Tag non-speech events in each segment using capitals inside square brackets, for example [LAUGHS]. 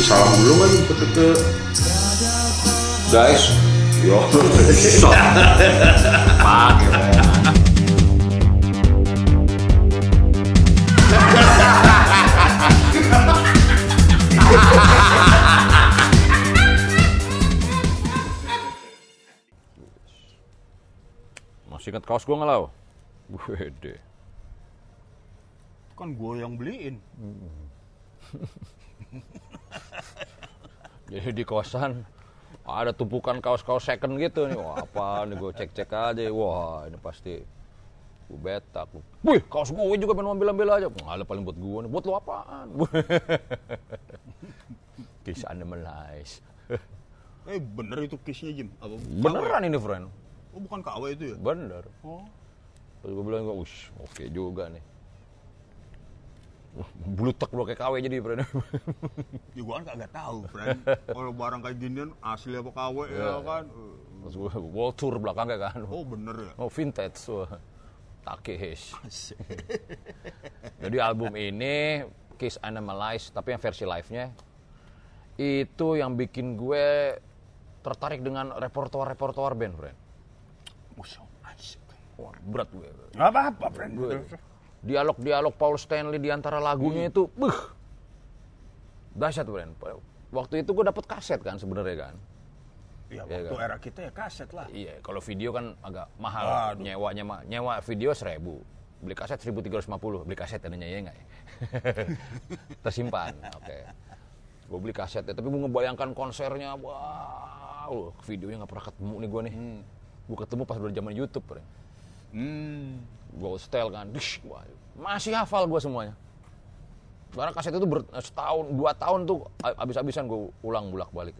kasih salam dulu kan ke, ke guys yo Pakai. Masih ingat kaos gue nggak lau? Wede. Kan gue yang beliin. [LAUGHS] [LAUGHS] Jadi di kosan ada tumpukan kaos-kaos second gitu nih. Wah apa nih gue cek-cek aja. Wah ini pasti gue betak. Wih kaos gue juga pengen ambil-ambil aja. Nggak paling buat gue nih. Buat lo apaan? [LAUGHS] Kisah animalize. Eh bener itu kisnya Jim? Apa? Beneran ini friend. Oh bukan KW itu ya? Bener. Oh. Terus gue bilang, ush oke juga nih. Blutek lo kayak KW jadi friend. [LAUGHS] Ya gue kan kagak tahu, friend. Kalau barang kayak ginian asli apa KW ya Iya. kan? Terus gue world tour belakangnya kan. Oh bener ya? Oh vintage. Wah. Takehish. Jadi album ini Kiss Animalize tapi yang versi live-nya itu yang bikin gue tertarik dengan repertoire-repertoire band, friend. Wah, berat gue. Gak apa-apa, friend. Gue- Dialog-dialog Paul Stanley di antara lagunya itu, beuh. Dahsyat, friend. Waktu itu gue dapet kaset kan sebenarnya kan. Ya Iya waktu kan? era kita ya kaset lah. Iya, kalau video kan agak mahal Aduh. nyewanya mah. Nyewa video 1000. Beli kaset 1350. Beli kaset adanya ya enggak ya? [LAUGHS] Tersimpan. Oke. Gue beli kaset ya, tapi gue ngebayangkan konsernya, wow, videonya nggak pernah ketemu nih gue nih. Gue ketemu pas udah zaman YouTube, Bre. Hmm. Gue setel kan, dish, masih hafal gue semuanya. Karena kaset itu ber, setahun, dua tahun tuh abis-abisan gue ulang bulak balik.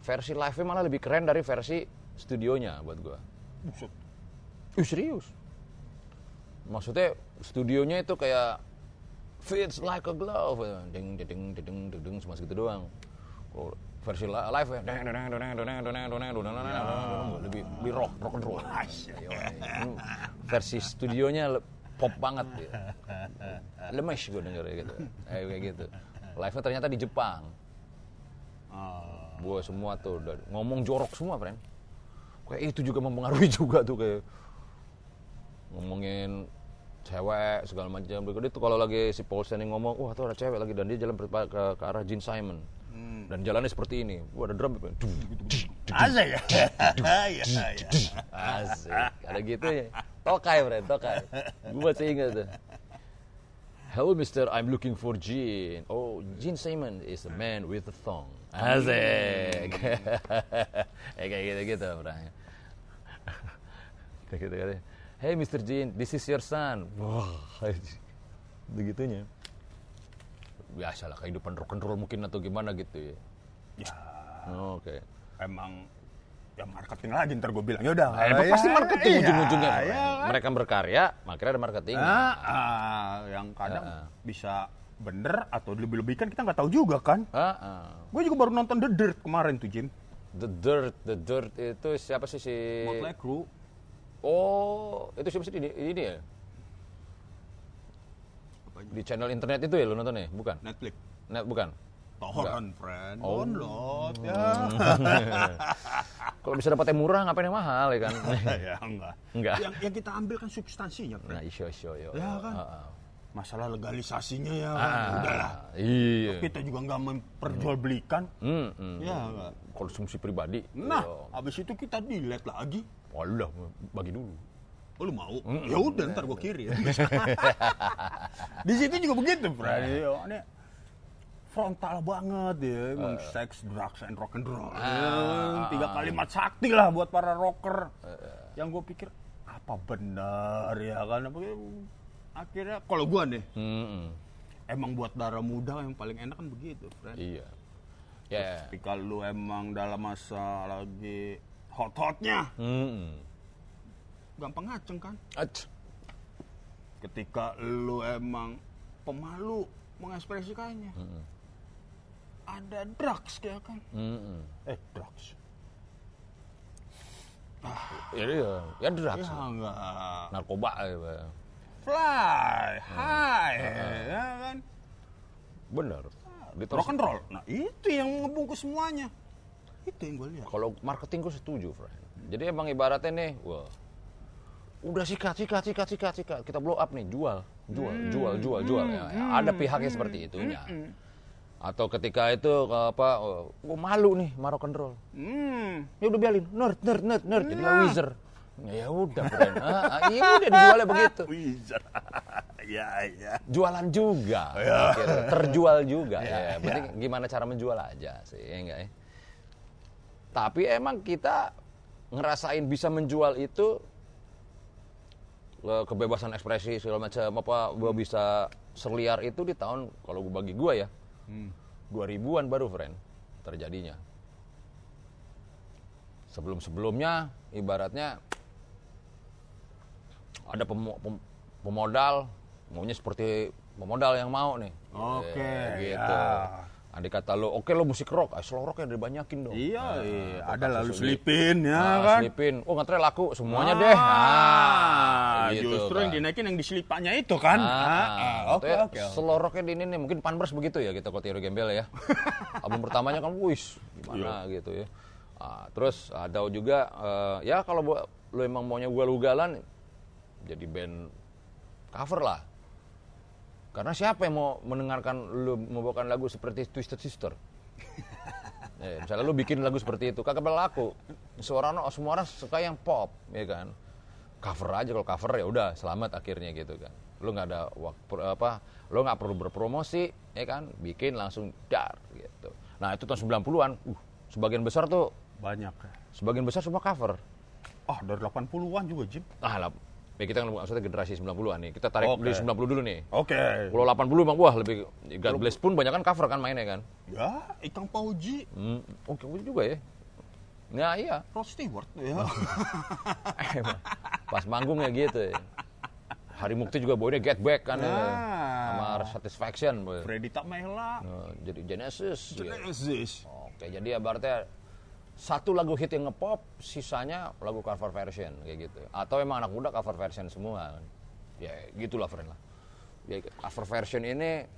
Versi live-nya malah lebih keren dari versi studionya buat gue. Buset. Ih serius. Maksudnya studionya itu kayak fits like a glove, ding ding ding ding ding ding segitu doang. Kalau versi live ya lebih lebih rock rock and roll versi studionya pop banget ya. lemes gue denger gitu kayak gitu live nya ternyata di Jepang gue semua tuh udah ngomong jorok semua friend kayak itu juga mempengaruhi juga tuh kayak ngomongin cewek segala macam begitu itu kalau lagi si Paul Stanley ngomong wah tuh ada cewek lagi dan dia jalan ke, ke arah Gene Simon dan jalannya seperti ini. Wah ada drum. Asik ya? Iya, iya. Asik. Ada gitu ya. Tokai, friend, tokai. Gue masih ingat tuh. Hello, Mister. I'm looking for Gene. Oh, Gene Simon is a man with a thong. Asik. eh, kayak gitu-gitu, orangnya. Gitu kan. Hey, Mr. Gene, this is your son. Wah, begitunya. Biasalah kehidupan rock and roll mungkin atau gimana gitu ya. Ya, Oke. emang ya marketing lagi ntar gue bilang. Yaudah. Nah, emang pasti marketing iya, ujung-ujungnya. iya kan? Mereka berkarya, makanya ada marketing. Ah, ah, yang kadang ah. bisa bener atau lebih-lebihkan kita nggak tahu juga kan. Ah, ah. Gue juga baru nonton The Dirt kemarin tuh Jim. The Dirt, The Dirt itu siapa sih si? Motley Crue. Oh, itu siapa sih ini, ini ya? Di channel internet itu ya lo nontonnya? Bukan? Netflix. Net bukan? Torrent, friend. Oh. Download ya. [LAUGHS] Kalau bisa dapatnya murah, ngapain yang mahal ya kan? [LAUGHS] ya enggak. Enggak. Yang, yang kita ambil kan substansinya, friend. nah, isyo isyo yo. Ya kan? Ah, ah. Masalah legalisasinya ya kan. Ah, Udahlah. Iya. Kita juga nggak memperjualbelikan. Hmm, hmm. Ya enggak. Konsumsi pribadi. Nah, Yo. habis itu kita delete lagi. Walah, bagi dulu. Oh, lu mau? Ya udah ntar gue kirim. [LAUGHS] Di situ juga begitu, friend. Iya, ini frontal banget ya, emang seks, drugs, and rock and roll. Ya, tiga kalimat sakti lah buat para rocker. Yang gue pikir apa benar ya kan? Apa, akhirnya kalau gue nih, Hmm, hmm. emang buat darah muda yang paling enak kan begitu, friend. Iya. Ya. Ketika lu emang dalam masa lagi hot-hotnya, Hmm. Gampang ngaceng kan? Ach. ketika lu emang pemalu mengekspresikannya ada drugs ya kan Hmm. eh drugs Ya, ya, ya drugs. ya enggak Narkoba ya, fly high ya kan Bener. Tahun- rock and roll. Nah, itu yang ngebungkus semuanya. Itu yang gue lihat. Kalau marketing gue setuju, friend. Jadi emang ibaratnya nih, wah, udah sikat, sikat, sikat, sikat, sikat. Kita blow up nih, jual, jual, Hmm. jual, jual, jual. Ya, ya. Ada pihaknya seperti itunya. Atau ketika itu apa, oh, gue malu nih and roll. Hmm. Ya udah biarin, nerd, nerd, nerd, nerd. Jadi Nah. wizard. Ya udah, friend. Ah, ah, iya udah dijualnya begitu. Wizard. [LAUGHS] ya, ya. Jualan juga, gitu. terjual juga. Ya, penting gimana cara menjual aja sih, ya enggak ya? Tapi emang kita ngerasain bisa menjual itu kebebasan ekspresi segala macam apa gua bisa serliar itu di tahun kalau gua bagi gua ya 2000-an baru friend terjadinya. Sebelum-sebelumnya ibaratnya ada pemo- pem- pemodal maunya seperti pemodal yang mau nih. Oke, Eh, gitu. ya. Andai kata lo, oke lo musik rock, ah, slow rocknya dibanyakin dong. Iya, Nah, iya. ada lalu selipin ya Ah, kan. Selipin, oh ngetre laku semuanya deh. Ah, Ah, gitu justru kan. yang dinaikin yang diselipanya itu kan. Ah, Ah, ah, Oke, oke. Slow rocknya di ini nih, mungkin Panbers begitu ya kita kalau Thierry Gembel ya. [LAUGHS] Album pertamanya kan, wis gimana Iya. gitu ya. Ah, terus ada juga, eh, ya kalau lo emang maunya ugal-ugalan, jadi band cover lah. Karena siapa yang mau mendengarkan lu membawakan lagu seperti Twisted Sister? [LAUGHS] Eh, misalnya lu bikin lagu seperti itu, kagak berlaku. Semua orang, semua orang suka yang pop, ya kan? Cover aja kalau cover ya udah selamat akhirnya gitu kan. Lu nggak ada waktu apa, lu nggak perlu berpromosi, ya kan? Bikin langsung dar gitu. Nah itu tahun 90-an, uh, sebagian besar tuh, Banyak. ya. sebagian besar semua cover. Ah, dari 80-an juga, Jim. Ah lah, ya kita kan maksudnya generasi 90-an nih. Kita tarik Oke. dari 90 dulu nih. Oke. Kalau 80 bang, wah lebih God Bless pun banyak kan cover kan mainnya kan. Ya, Ikang Pauji, Hmm, oke juga ya. Nah iya, Rod Stewart ya. [LAUGHS] pas manggung ya gitu ya. Hari Mukti juga bawainnya Get Back kan ya. Nah. Sama Satisfaction. boy. Freddy Tamela. Nah, jadi Genesis. gitu. Genesis. Oke, jadi ibaratnya satu lagu hit yang ngepop, sisanya lagu cover version kayak gitu. Atau emang anak muda cover version semua. kan. Ya gitulah friend lah. Ya, cover version ini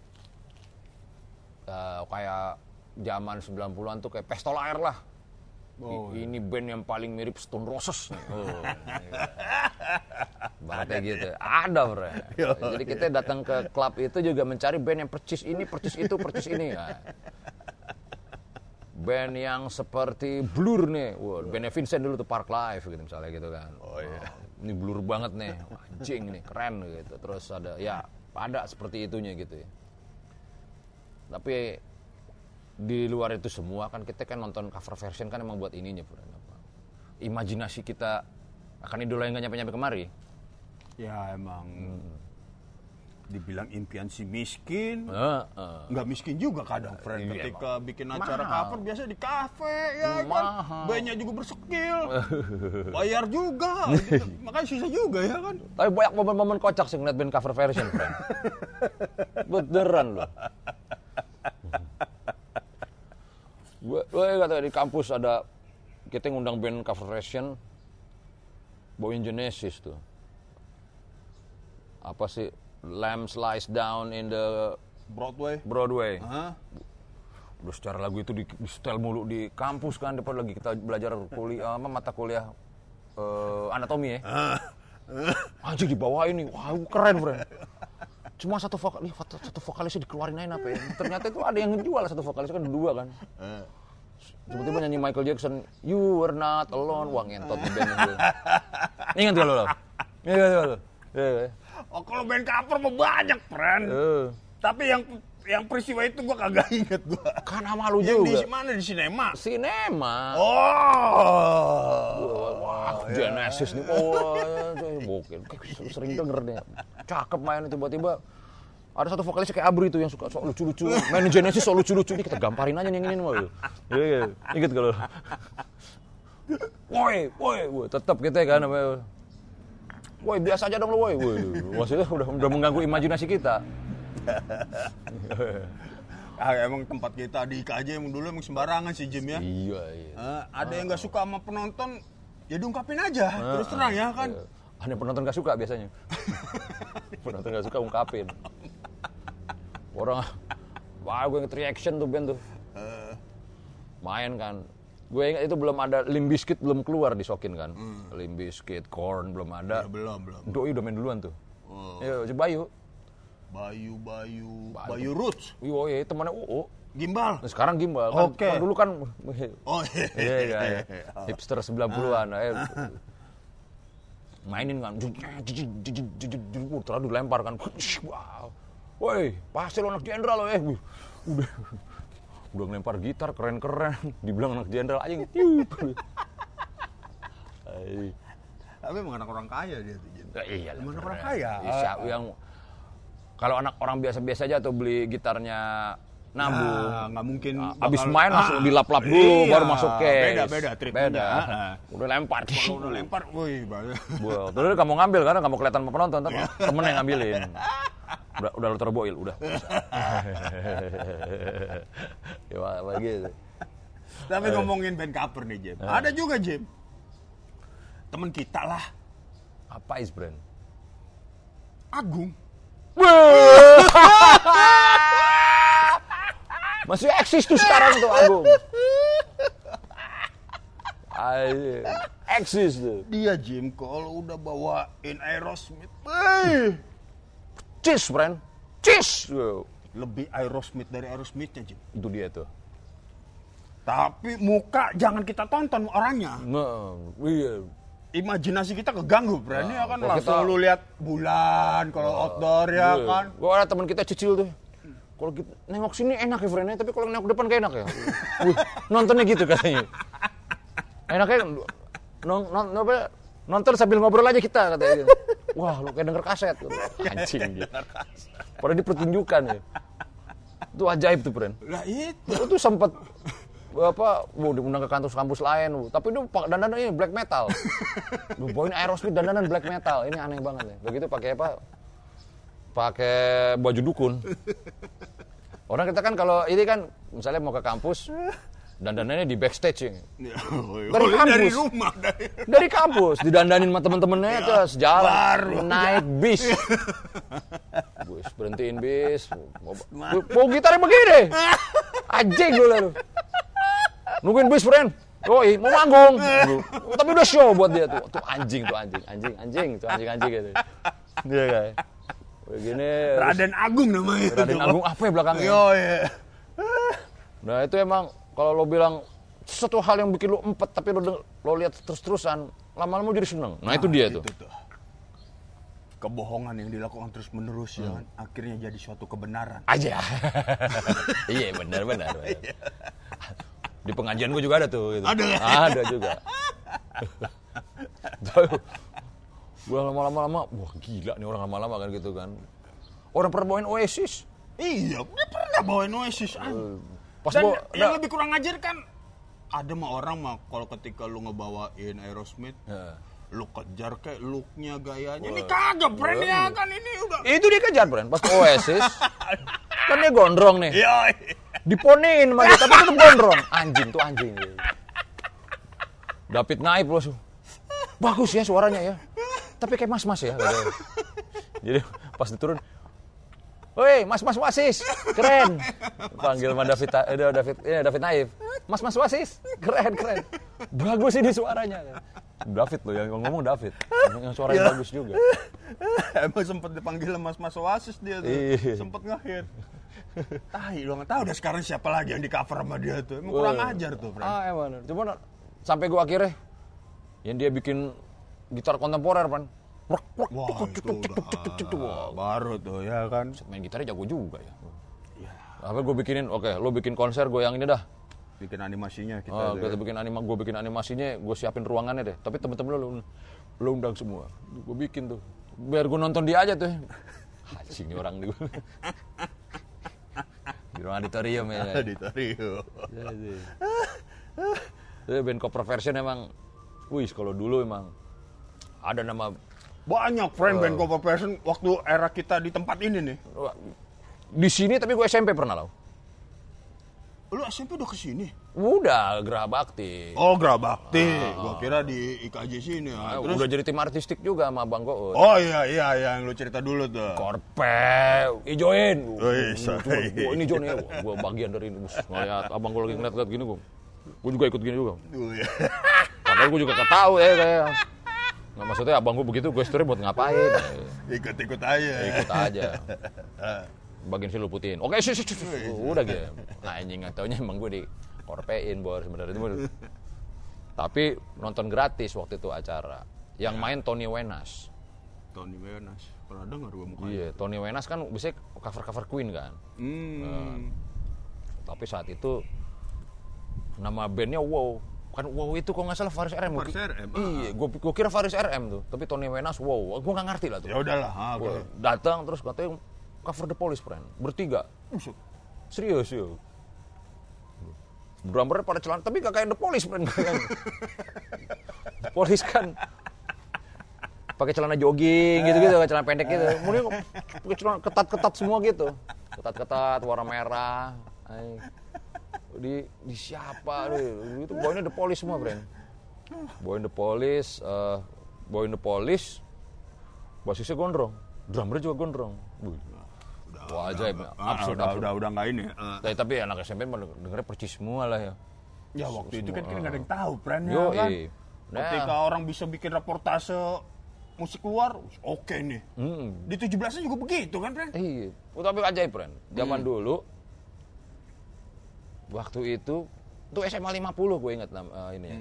eh, kayak zaman 90-an tuh kayak pestol air lah. Oh, I- ini band yang paling mirip Stone Roses. [LAUGHS] Oh, Baratnya gitu. Ada, Bre. Jadi kita datang ke klub itu juga mencari band yang percis ini, percis itu, percis ini. Nah. Band yang seperti Blur nih. Wah, bandnya Vincent dulu tuh Park Life gitu misalnya gitu kan. Oh iya. Ini Blur banget nih. Wah, Anjing nih, keren gitu. Terus ada ya ada seperti itunya gitu ya. Tapi di luar itu semua kan kita kan nonton cover version kan emang buat ininya Bro. Imajinasi kita akan idola yang gak nyampe-nyampe kemari. Ya emang dibilang impian si miskin. Heeh. Nggak miskin juga kadang, friend. Iya, Ketika bikin acara Mahal. cover biasa di kafe, ya kan. Bandnya juga berskill. [LAUGHS] Bayar juga. Makanya susah juga ya kan. Tapi banyak momen-momen kocak sih ngeliat band cover version, friend. Beneran loh. Gue, gue kata di kampus ada kita ngundang band cover version, bawain Genesis tuh. Apa sih? Lamb Slice Down in the Broadway. Broadway. Hah? Udah secara lagu itu di, di setel mulu di kampus kan depan lagi kita belajar kuliah apa mata kuliah eh, anatomi ya. Anjir dibawain nih. Wah, keren, Bro. Cuma satu vokal, satu, vokalisnya dikeluarin aja apa ya. Ternyata itu ada yang ngejual satu vokalis kan dua kan. Tiba-tiba nyanyi Michael Jackson, You were not alone. Wah, ngentot di band. Ingat gak lo? lo? Ingat gak lo? Iya, iya. Oh kalau band cover mah banyak, friend. Eh, Tapi yang yang peristiwa itu gua kagak [LAUGHS] inget gua. Kan sama lu Yang di juga. mana di sinema? Sinema. Oh. Wah, Genesis nih, wah, bokil. Sering denger deh. Cakep main tiba-tiba. Ada satu vokalis kayak Abri itu yang suka sok lucu-lucu. Main Genesis sok lucu-lucu. Ini kita gamparin aja nih yang ini mah. Iya, iya. Ingat kalau. Woi, woi, woi, tetap kita kan namanya. Woi, biasa aja dong lo, woi. Woi, Maksudnya udah, udah mengganggu imajinasi kita. [LAUGHS] Ah, emang tempat kita di IKJ emang dulu emang sembarangan sih Jim ya. Iya, iya. Eh, ada yang nggak suka sama penonton, ya diungkapin aja. Terus terang ya kan. Iya. Ada penonton gak suka biasanya. [LAUGHS] penonton gak suka ungkapin. Orang Wah, gue inget reaction tuh band tuh. Eh, Main kan. Gue ingat itu belum ada Limp Bizkit belum keluar di Sokin kan. Hmm. Limp Bizkit, Korn belum ada. ya, belum, belum. Doi udah main duluan tuh. Oh. Ya, si Bayu. Bayu, Bayu, Bayu. Bayu Roots, Wih, iya, temannya UU. gimbal. Nah, sekarang gimbal kan. Oke. Kalau dulu kan [LAUGHS] Oh Iya, iya, iya. [LAUGHS] Hipster 90-an. Eh, mainin kan. Terus dilempar kan. Wow. Woi, pasti lo anak jenderal lo eh. Udah. Udah ngelempar gitar keren-keren. [LAUGHS] Dibilang anak jenderal aja. Tiup. [LAUGHS] Tapi emang anak orang kaya dia tuh. Ya, iya Emang keren. orang kaya. Iya, yang kalau anak orang biasa-biasa aja atau beli gitarnya nabung. Nah, nggak mungkin Ah, Abis bakal- main langsung Ah, dilap-lap dulu, iya. baru masuk case. Beda, beda treatmentnya. Beda. Ah. Udah lempar. Kalau udah lempar, woi. Terus kamu ngambil karena kamu kelihatan sama penonton, ntar temen yang ngambilin. [LAUGHS] Udah, udah lo terboil, udah. [LAUGHS] ya, gitu. Tapi ngomongin band cover nih, Jim. Ada juga, Jim. Temen kita lah, Apa is brand? Agung. [LAUGHS] Masih eksis tuh sekarang tuh Agung. Ay, eksis tuh. Dia, Jim, kalau udah bawain Aerosmith, eh, Cis, friend. Cis. Wow. lebih Aerosmith dari Aerosmithnya, Jim. Itu dia tuh. Tapi muka jangan kita tonton orangnya. Nah, iya. Imajinasi kita keganggu, Bran. ya kan langsung kita- lu lihat bulan kalau outdoor ya Iya. kan. Gua ada teman kita cicil tuh. Kalau kita nengok sini enak ya friendnya, tapi kalau nengok depan gak enak ya. [LAUGHS] Wih, nontonnya gitu katanya. Enaknya non, non, apa, nonton sambil ngobrol aja kita katanya. gitu. Wah, lu kayak denger kaset. [LAUGHS] Anjing gitu. Padahal di pertunjukan ya. Itu ajaib tuh, friend. Lah itu. Itu tuh sempet apa, mau diundang ke kampus-kampus lain, tapi itu dandanan ini black metal. [LAUGHS] Lu bawain Aerosmith dandanan black metal, ini aneh banget ya. Begitu pakai apa? Pakai baju dukun. [LAUGHS] Orang kita kan kalau ini kan misalnya mau ke kampus, dandanannya di backstage ya. Dari, kampus. rumah dari Dari kampus, didandanin sama temen-temennya terus jalan, baru. naik bis. Bus, berhentiin bis. Mau, mau gitarnya begini. Anjing gue lalu. Nungguin bis, friend. Yoi, mau manggung. Tapi udah show buat dia tuh. Tuh anjing, tuh anjing, anjing, anjing, tuh anjing, anjing gitu. Dia kayak begini. Raden Agung namanya. Raden Agung apa ya belakangnya? Yo, iya. Nah itu emang kalau lo bilang sesuatu hal yang bikin lo empet tapi lo, lo lihat terus-terusan lama-lama jadi seneng. Nah, itu dia tuh. tuh. Kebohongan yang dilakukan terus menerus ya kan, akhirnya jadi suatu kebenaran. Aja. [LAUGHS] iya benar benar. Di pengajian gue juga ada tuh. Gitu. Ada? Ada juga. [LAUGHS] gue lama-lama lama, wah gila nih orang lama-lama kan gitu kan. Orang pernah bawain Oasis. Iya, dia pernah bawain Oasis. ah. Pas Dan bawa, yang nah, lebih kurang ajar kan ada mah orang mah kalau ketika lu ngebawain Aerosmith, Ya. lu kejar kayak looknya gayanya. Ini kagak brand ya kan ini udah. itu dia kejar Bren. Pas Oasis, [LAUGHS] kan dia gondrong nih. Iya. diponein sama dia, tapi tetap gondrong. Anjing tuh anjing. David naik langsung. Bagus ya suaranya ya. Tapi kayak mas-mas ya. katanya. Jadi pas diturun, Woi, Mas Mas Wasis, keren. [LAUGHS] Panggil sama David, eh, David, eh, David Naif. Mas Mas Wasis, keren keren. Bagus ini suaranya. David loh yang ngomong David, yang suaranya bagus juga. [LAUGHS] Emang sempat dipanggil Mas Mas Oasis dia tuh. Iya. Sempat ngehit. Tahi lo nggak tahu udah sekarang siapa lagi yang di cover sama dia tuh. Emang kurang ajar tuh, Fran. Ah emang. Cuman sampai gua akhirnya yang dia bikin gitar kontemporer pan. Wah, itu udah Wah, baru tuh ya kan. main gitarnya jago juga ya. Ya, Apa gue bikinin, oke, lo bikin konser gue yang ini dah. bikin animasinya kita. Oh, kita ya. bikin anima, gue bikin animasinya, gue siapin ruangannya deh. Tapi temen-temen lo, lo, undang semua. Gue bikin tuh. Biar gue nonton dia aja tuh. [LAUGHS] Anjing nih orang nih. Di ruang auditorium ya. [LAUGHS] di Tario. Iya band cover version emang, wih kalau dulu emang ada nama Banyak friend band cover version waktu era kita di tempat ini nih. di sini tapi gue SMP pernah loh. Lu Lu SMP udah ke sini? Udah gerah bakti. Oh, Grabakti. Gua kira di IKJ sini. Ah, Ah, terus Udah jadi tim artistik juga sama Bang Goot. Oh iya iya yang lu cerita dulu tuh. Korpe, ijoin. Gua- sorry. gua- ini Jon ya, gua bagian dari ini. Ngeliat abang gua lagi ngeliat-ngeliat gini gua. Gua juga ikut gini juga. Oh, iya. Padahal gua juga ketahu ya kayak. Nggak maksudnya abang gua begitu gesturnya buat ngapain? [LAUGHS] Ikut-ikut aja. ikut aja. [LAUGHS] Bagian si luputin. Oke, sih, sih, sih. udah gitu. Nah, anjing nggak taunya emang gue di korpein bor sebenarnya itu. Tapi nonton gratis waktu itu acara. Yang main Tony Wenas. Tony Wenas. Pernah dengar gua mukanya. Iya, Tony Wenas kan biasanya cover-cover Queen kan. Hmm. Tapi saat itu nama bandnya Wow. Kan Wow itu kok nggak salah Faris RM. Faris RM, ah. Iya, gue gue kira Faris RM tuh. Tapi Tony Wenas Wow. Gue nggak ngerti lah tuh. Ya udahlah. Ah, oke. Wah, Datang terus katanya cover The Police friend. Bertiga. Serius ya. Drummernya pada celana, tapi gak kayak The Police friend. [LAUGHS] Police kan pakai celana jogging gitu-gitu, celana pendek gitu. Kemudian pakai celana ketat-ketat semua gitu. Ketat-ketat, warna merah. Di, di siapa? Aduh, Itu boynya The Police semua, friend. Boy The Police, eh Boy The Police, basisnya gondrong. Drummernya juga gondrong. Wih. Wah, ajaib. Ah, Absurd, udah, absurd. udah, udah nggak ini. Eh, Tapi, tapi anak SMP dengernya percis semua lah ya. ya waktu itu kan Semua. kita nggak ada yang tahu, friend ya Yo, kan. Nah, Ketika orang bisa bikin reportase musik luar, oke nih. mm, Di 17 juga begitu kan, friend? iya. Oh, tapi ajaib, Ren. Zaman Hmm. dulu, waktu itu, tuh SMA 50 gue ingat eh, ini ya.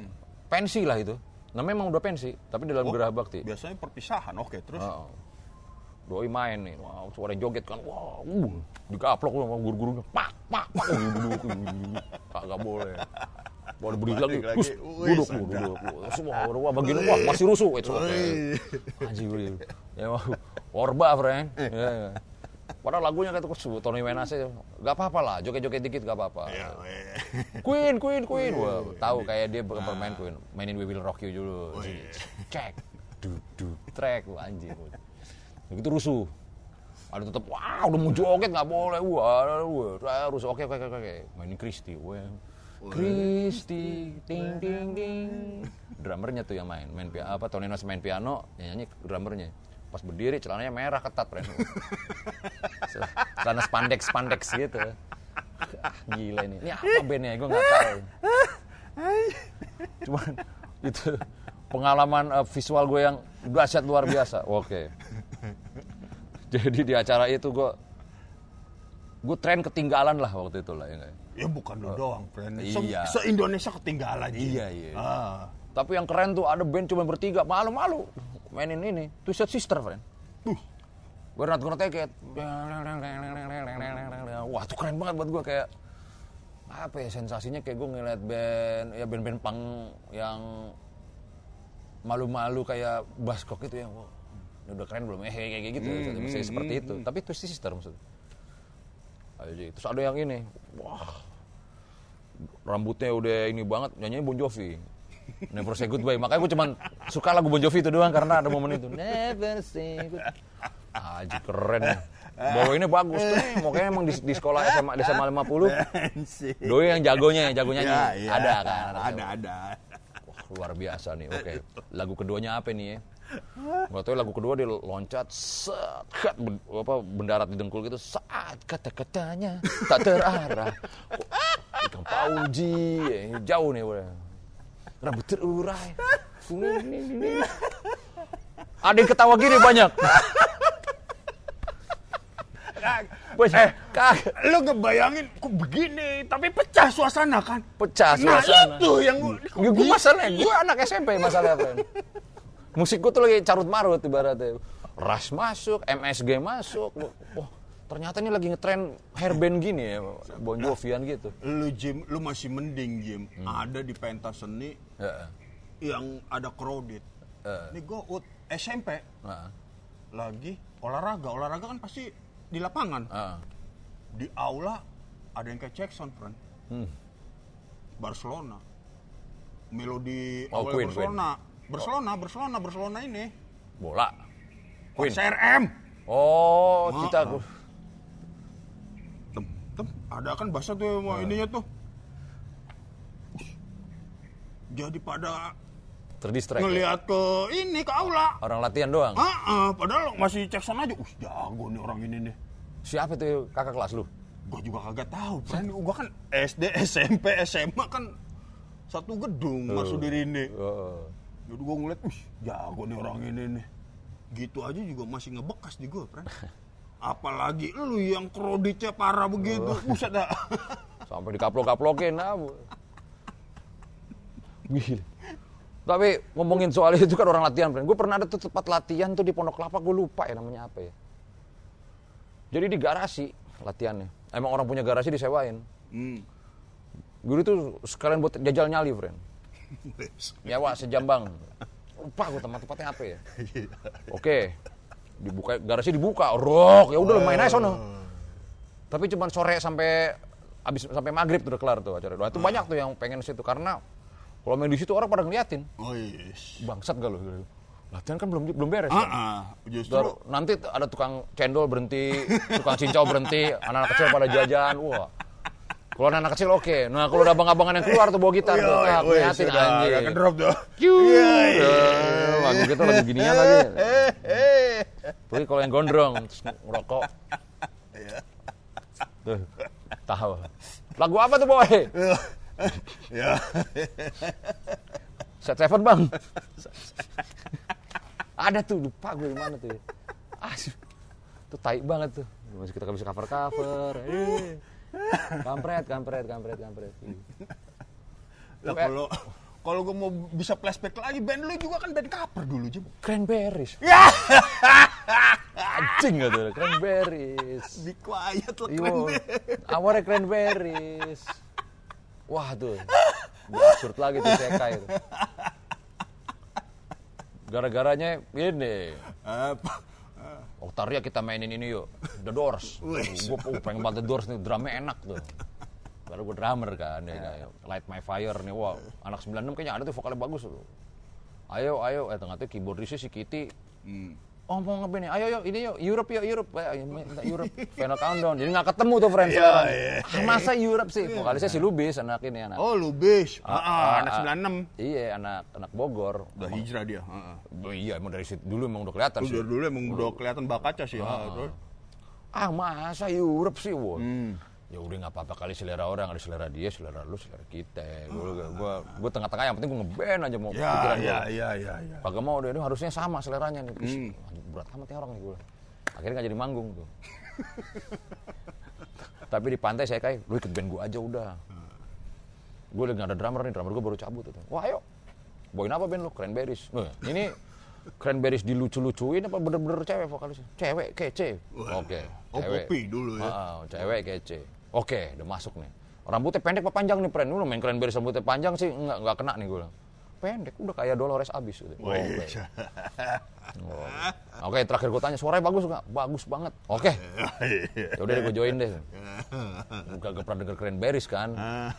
Pensi lah itu. Namanya emang udah pensi, tapi dalam Hmm. Oh, gerah bakti. Biasanya perpisahan, oke. Terus Heeh. Doi main nih, wah suara joget kan, wah, uh, dikaplok sama guru-gurunya, pak, pak, pak, uh, uh, kagak boleh. Baru berdiri lagi, lagi. duduk, duduk, duduk, semua, wah, begini, wah, masih rusuh, itu gue, ya wah, orba, friend. Padahal lagunya kata kusut, Tony Wenasnya, gak apa-apa lah, joget-joget dikit gak apa-apa. Ya, weh. [LAUGHS] Queen, Queen, Queen. Wah, tahu kayak dia bukan bermain Queen. Mainin We Will Rock You dulu. Cek. Duduk. Track. Wah, anjing. Begitu rusuh. Ada tetap, wah udah mau joget nggak boleh. Wah, wah, rusuh. Oke, oke, oke, oke. Mainin Christy. Wah. Christy, ting, ting, ting. Drummernya tuh yang main. Main piano, apa, Tony Nas main piano, yang nyanyi drummernya. Pas berdiri, celananya merah ketat, friend. [LAUGHS] Celana spandex, spandex gitu. Ah, gila ini. Ini apa bandnya? Gue nggak tahu. Cuman itu pengalaman eh, visual gue yang dahsyat luar biasa. Oke. Jadi di acara itu gue gue tren ketinggalan lah waktu itu lah ya. ya? Ya bukan lu doang, friend. Se, Iya. Se-Indonesia ketinggalan. Ji. Iya, iya. Ah. Tapi yang keren tuh ada band cuma bertiga, malu-malu mainin ini. Twisted Sister, friend. Uh. Gue not gonna take it. Wah, itu keren banget buat gue kayak apa ya sensasinya kayak gue ngeliat band ya band-band punk yang malu-malu kayak Baskok gitu ya. Ini udah keren belum? Eh kayak gitu, Maksudnya seperti itu. Tapi Twisted Sister maksudnya. Ayo, terus ada yang ini, wah rambutnya udah ini banget, nyanyinya Bon Jovi. Never say goodbye. Makanya gue cuman suka lagu Bon Jovi itu doang karena ada momen itu. Never say goodbye. Aji keren. Bawainnya bagus tuh. Makanya emang di, di sekolah SMA di SMA 50 Doi yang jagonya, yang jago nyanyi. Ya, iya. Ada kan? Ada, ada. Wah, luar biasa nih. Oke. Lagu keduanya apa nih ya? Gak tau lagu kedua dia loncat set kat, ben- apa mendarat di dengkul gitu saat kata-katanya tak terarah. Ikan pauji eh, jauh nih udah. Rambut terurai. Ini, ini, ini. Ada yang ketawa gini banyak. Banyak. Kagak. Lu ngebayangin kok begini, tapi pecah suasana kan? Pecah Nah suasana. itu yang Ya, gue masalahnya, gue anak SMP masalahnya, friend. Musik gue tuh lagi carut marut ibaratnya. Rush masuk, MSG masuk. Wah, ternyata ini lagi ngetren hairband gini ya, Bon Jovian gitu. lu Jim, lu masih mending Jim. Ada di pentas seni Ya. yang ada crowded. Eh. Ini gue ut SMP Nah, lagi olahraga. Olahraga kan pasti di lapangan. ah. Di aula ada yang kayak Jackson, friend. Hmm. Barcelona. Melodi Oh, awal Queen, Barcelona. Barcelona, Barcelona, Barcelona ini. bola. Queen. CRM. Oh, kita ah hitam ada kan bahasa tuh nah. ininya tuh. Jadi pada terdistract ngelihat ya? ke ini ke aula. Orang latihan doang? Ah uh-uh, padahal masih cek sana aja. Us jago nih orang ini nih. Siapa tuh kakak kelas lu? Gua juga kagak tahu kan gue kan SD SMP SMA kan satu gedung uh, masuk diri ini uh. jadi gue ngeliat us jago nih orang ini nih. Gitu aja juga masih ngebekas di gue kan [LAUGHS] Apalagi lu yang kreditnya parah begitu. Buset dah. [LAUGHS] Sampai dikaplok-kaplokin ah. bu. Gila. Tapi ngomongin soal itu kan orang latihan, Gue pernah ada tuh tempat latihan tuh di Pondok Kelapa, gue lupa ya namanya apa ya. Jadi di garasi latihannya. Emang orang punya garasi disewain. Hmm. Guru tuh sekalian buat jajal nyali, friend. [LAUGHS] Nyewa sejam bang. Lupa gue tempat-tempatnya apa ya. [LAUGHS] Oke. Dibuka garasi dibuka, rok. Ya udah main aja sono. Tapi cuma sore sampai habis sampai maghrib tuh udah kelar tuh acara. Itu banyak tuh yang pengen situ karena kalau main di situ orang pada ngeliatin. Oh yes. Bangsat gak lo? Latihan kan belum belum beres. Kan? ah. justru Baru nanti ada tukang cendol berhenti, tukang cincau berhenti, anak-anak kecil pada jajan. Wah. Kalau anak kecil oke. Nah, kalau udah abang-abangan yang keluar tuh bawa gitar tuh, ngeliatin sudah, anjing. agak drop tuh. Iya. Eh, Lagu kita lagu ginian lagi. Tapi kalau yang gondrong terus ngerokok. Iya. Tuh, tahu. Lagu apa tuh, boy? Ya. Set Seven, Bang. Ada tuh, lupa gue di mana tuh. ya. Ah, tuh tai banget tuh. Masih kita bisa cover-cover. Eh. Kampret, kampret, kampret, kampret. Lah kalau kalau gue mau bisa flashback lagi, band lu juga kan band cover dulu, Jim. Cranberries. [LAUGHS] Ya, Anjing gak tuh, cranberries. be quiet lah deh. awalnya cranberries. Wah tuh, absurd lagi tuh TK itu. Gara-garanya ini, Apa? Oktaria kita mainin ini yuk, The Doors. Gue oh, pengen banget The Doors nih, drumnya enak tuh. Baru gue drummer kan, ya, ya. Light My Fire nih, wah anak 96 kayaknya ada tuh vokalnya bagus tuh. Ayo, ayo, eh ternyata keyboardisnya si Kitty. Hmm. Oh mau ngeband nih, ayo yuk, ini yuk, Europe yuk, Europe. Eh, minta Europe, Final Countdown. Jadi nggak ketemu tuh friends Iya, sekarang. iya. Ah, masa Europe sih? Vokalisnya si Lubis, anak ini, anak. Oh, lu bis. Ah, Ah, ah, anak ah, 96. Iya, anak anak Bogor. Udah hijrah dia. Ah, ah. Oh, iya, emang dari situ dulu emang udah kelihatan Lu sih. dulu emang udah kelihatan bakatnya sih. ah, terus. Ah, masa Europe sih, wah. Hmm. Ya udah nggak apa-apa kali selera orang, ada selera dia, selera lu, selera kita. Gue gua, gua tengah-tengah yang penting gue ngeband aja mau Ya, pikiran ya, gua. ya, ya, ya. Kagak mau ini harusnya sama seleranya nih. Ih, Hmm. berat amat nih orang nih gue. Akhirnya nggak jadi manggung tuh. Tapi di pantai saya kayak, lu ikut band gue aja udah. Gue lagi nggak ada drummer nih, drummer gue baru cabut tuh. Wah ayo, bawain apa band lu? Cranberries. Nah, ini Cranberries dilucu-lucuin apa bener-bener cewek vokalisnya? Cewek, kece. Oke, Oh, kopi dulu ya. Ah, cewek kece. Oke, udah masuk nih. Rambutnya pendek apa panjang nih, Pren? Lu main Cranberries rambutnya panjang sih, nggak, nggak kena nih gue. Pendek, udah kayak Dolores abis. Gitu. Wih, Oke. Oh. Oke, terakhir gue tanya, suaranya bagus nggak? Bagus banget. Oke, ya udah gue join deh. Gak, gak pernah denger Cranberries kan. Ah,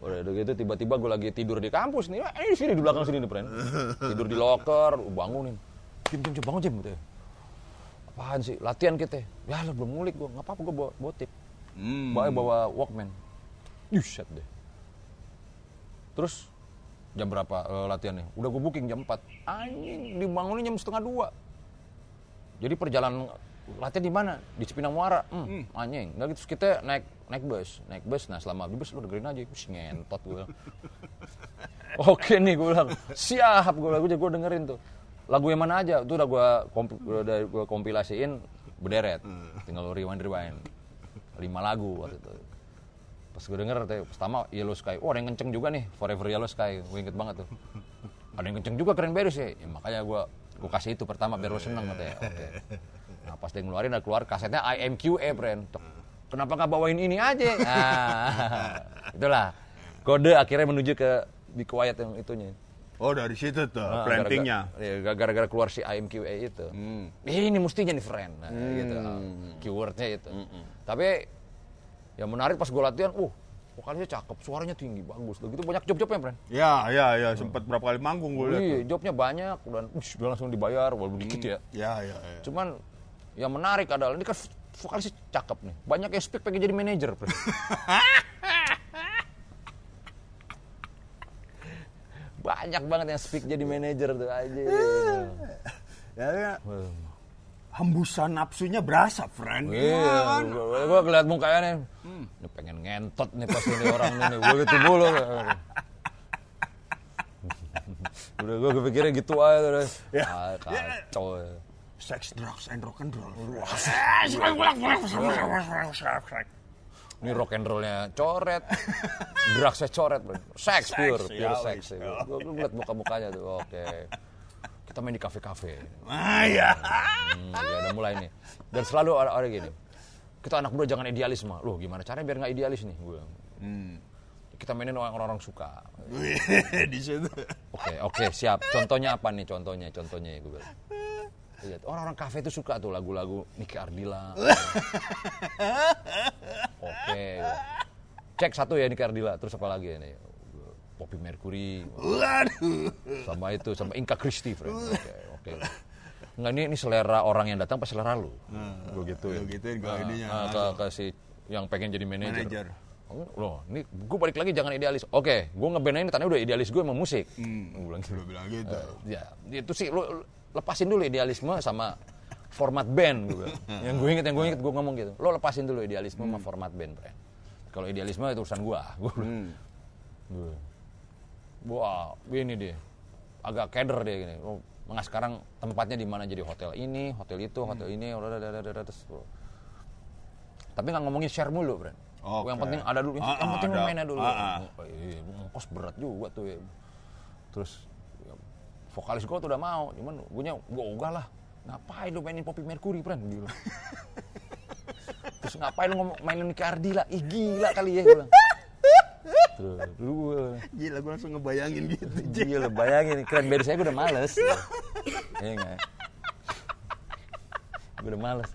Udah gitu tiba-tiba gue lagi tidur di kampus nih. Eh, sini di belakang sini nih, Pren. Tidur di loker, bangunin. Jim, Jim, Jim, bangun Jim. Gitu. ya. Apaan sih? Latihan kita. Ya lo belum ngulik gue. Nggak apa-apa gue bawa, bawa tip. Hmm. Bawa, bawa Walkman. Yuset deh. Terus jam berapa eh, latihannya? Udah gue booking jam 4. Anjing, dibangunin jam setengah dua. Jadi perjalanan latihan di mana? Di Cipinang Muara. Hmm, anjing. Nggak gitu, kita naik naik bus, naik bus. Nah selama di bus lu dengerin aja, Wih, ngentot gue. [LAUGHS] Oke nih gue bilang, siap gue lagu gue dengerin tuh. Lagu yang mana aja? Itu udah gue komp udah gue kompilasiin berderet. Tinggal rewind rewind. Lima lagu waktu itu. Pas gue denger, pertama Yellow Sky. Oh ada yang kenceng juga nih, Forever Yellow Sky. Gue inget banget tuh. Ada yang kenceng juga keren beres ya. ya makanya gue gue kasih itu pertama biar lo seneng katanya. Oke. Nah pas dia ngeluarin, ada keluar kasetnya IMQA. Tok. Kenapa nggak bawain ini aja? Nah, [LAUGHS] itulah. Kode akhirnya menuju ke Be Quiet yang itunya. Oh, dari situ tuh Nah, plantingnya. gara-gara- iya, Gara-gara keluar si IMQA itu. Hmm. Ini mestinya nih friend. Nah, gitu. Keywordnya itu. Tapi yang menarik pas gue latihan, uh, vokalisnya cakep, suaranya tinggi, bagus. Begitu banyak job-jobnya, friend. Ya, ya, ya, sempat berapa kali manggung gue lihat. Iya, jobnya banyak dan ush, udah langsung dibayar, walaupun dikit ya. Ya, ya, ya. Cuman yang menarik adalah ini kan vokalisnya cakep nih. Banyak yang speak pengen jadi manajer, friend. [LAUGHS] banyak banget yang speak jadi manajer tuh aja. [LAUGHS] Ya, ya. Hembusan nafsunya berasa, friend. Iya, Iya kan? gua, gua ngeliat mukanya nih, ini pengen ngentot nih pasti nih orang ini, gue gitu mulu. [LAUGHS] Udah gue kepikiran gitu aja terus. Ya. Ah, kacau. ya. Sex, drugs, and rock and roll. Ini rock and rollnya coret, drugsnya coret, bro. Seks pure, pure ya seks. wis, ya. Gue ngeliat muka-mukanya tuh, oke. Kita main di kafe-kafe. Ah, ya. Hmm, ya udah mulai nih. Dan selalu ada, ada gini. Kita anak muda jangan idealisme. Loh gimana caranya biar nggak idealis nih? Gue. Hmm. Kita mainin orang-orang suka. [LAUGHS] Di situ. Oke, oke, siap. Contohnya apa nih? Contohnya, contohnya ya gue bilang. Lihat, orang-orang kafe itu suka tuh lagu-lagu Niki Ardila. [LAUGHS] oke. Cek satu ya Niki Ardila, terus apa lagi ini? Poppy Mercury, Waduh. sama itu, sama Inka Christie, friend. Oke, oke. Enggak, ini, ini selera orang yang datang pas selera lu. Gue gitu Lu gituin kalau ininya. Nah, ke, ke si yang pengen jadi manajer. Manajer. Oh, loh, ini gue balik lagi jangan idealis. Oke, gue ngeband ini tanya udah idealis gue emang musik. Hmm. Gue bilang gitu. Lu bilang gitu. Ya, itu sih lu lepasin dulu idealisme sama format band gue [LAUGHS] yang gue inget, yang gue inget gue ngomong gitu. Lo lepasin dulu idealisme sama format band, friend. Kalau idealisme itu urusan gue. Gue bilang. Wah, ini dia. Agak keder dia gini. Oh, Mengah sekarang tempatnya di mana jadi hotel ini, hotel itu, hotel ini, udah, udah, terus. Tapi nggak ngomongin share mulu, Bro. Oke. Yang penting ada dulu, Ah, yang ah, penting ada. mainnya dulu. Ah, ah. Oh, iya, ngkos berat juga tuh ya. Terus ya, vokalis gue tuh udah mau, cuman gue nya gue ogah lah. Ngapain lu mainin Poppy Mercury, Bro? Gitu. [LAUGHS] Terus ngapain lu ngomong mainin Niki Ardila? Ih gila kali ya, gue bilang. Gue Gila, gue langsung ngebayangin gitu. Gila, bayangin keren band saya gue udah males. [LAUGHS] Iya nggak? Gue udah males.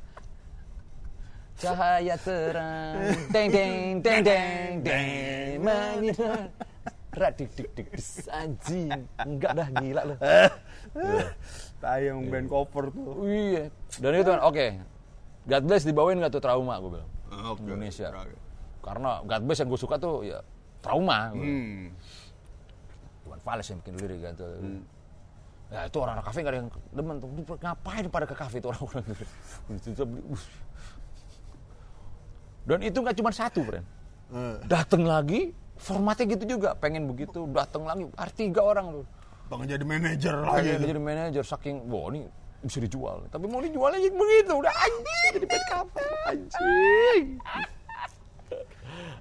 Cahaya terang, deng deng deng deng deng, menyinar. Radik dik dik anjing. Enggak dah gila lu. [LAUGHS] Tayang band cover tuh. Iya. Dan itu kan, oke. God bless dibawain nggak tuh trauma gue bilang. Oke. Indonesia. Oke. Karena God bless yang gue suka tuh ya trauma. Hmm. Iwan Fals yang bikin lirik kan tuh. Ya itu orang-orang kafe gak ada yang demen tuh. Ngapain pada ke kafe itu orang-orang gitu. Dan itu nggak cuma satu, friend. Eh, Dateng lagi, formatnya gitu juga. Pengen begitu, dateng lagi. Arti tiga orang tuh. Pengen jadi manajer Lagi lagi. jadi manajer saking, wah ini bisa dijual. Tapi mau dijualnya jadi begitu. Udah anjing, jadi band kafe. Anjing.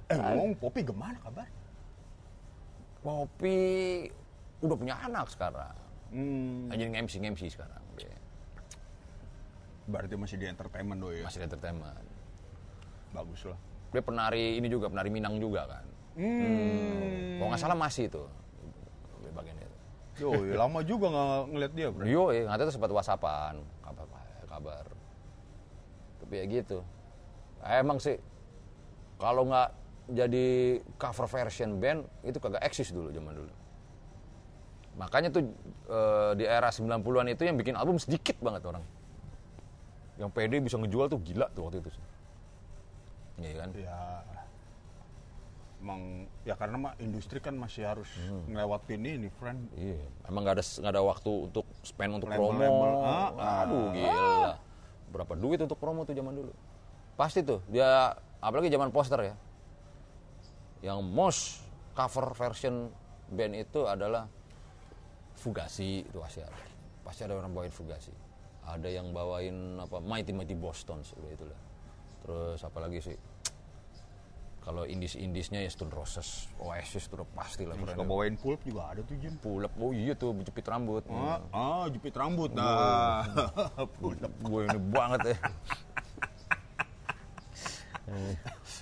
Eh, ngomong Poppy gimana kabar? Poppy udah punya anak sekarang. Hmm. Jadi nge-MC, nge-MC sekarang. Dia Berarti masih di entertainment doi ya. Masih di entertainment. Bagus lah. dia penari ini juga penari Minang juga kan Hmm. kalau nggak salah masih itu di bagian itu Yo, [LAUGHS] lama juga nggak ngeliat dia, bro. yo eh nggak tahu sempat whatsappan kabar kabar tapi ya gitu emang sih kalau nggak jadi cover version band itu kagak eksis dulu zaman dulu makanya tuh eh, di era 90-an itu yang bikin album sedikit banget orang yang pede bisa ngejual tuh gila tuh waktu itu Iya kan Ya, emang ya karena mah industri kan masih harus ngelewatin ini, friend. Iya, emang nggak ada nggak ada waktu untuk spend untuk Label-label. promo. Ah, Aduh, gila. Berapa duit untuk promo tuh zaman dulu? Pasti tuh, dia apalagi zaman poster ya. Yang most cover version band itu adalah Fugasi itu pasti ada. Pasti ada orang bawain Fugasi. Ada yang bawain apa Mighty Mighty Boston udah itulah. Terus apa lagi sih? Kalau indis-indisnya ya Stone Roses, Oasis itu udah pasti lah. Suka bawain pulp juga ada tuh, Jim. Pulep, oh iya tuh jepit rambut. Ah, ah jepit rambut. Nah, [LAUGHS] pulp. Gue ini banget ya.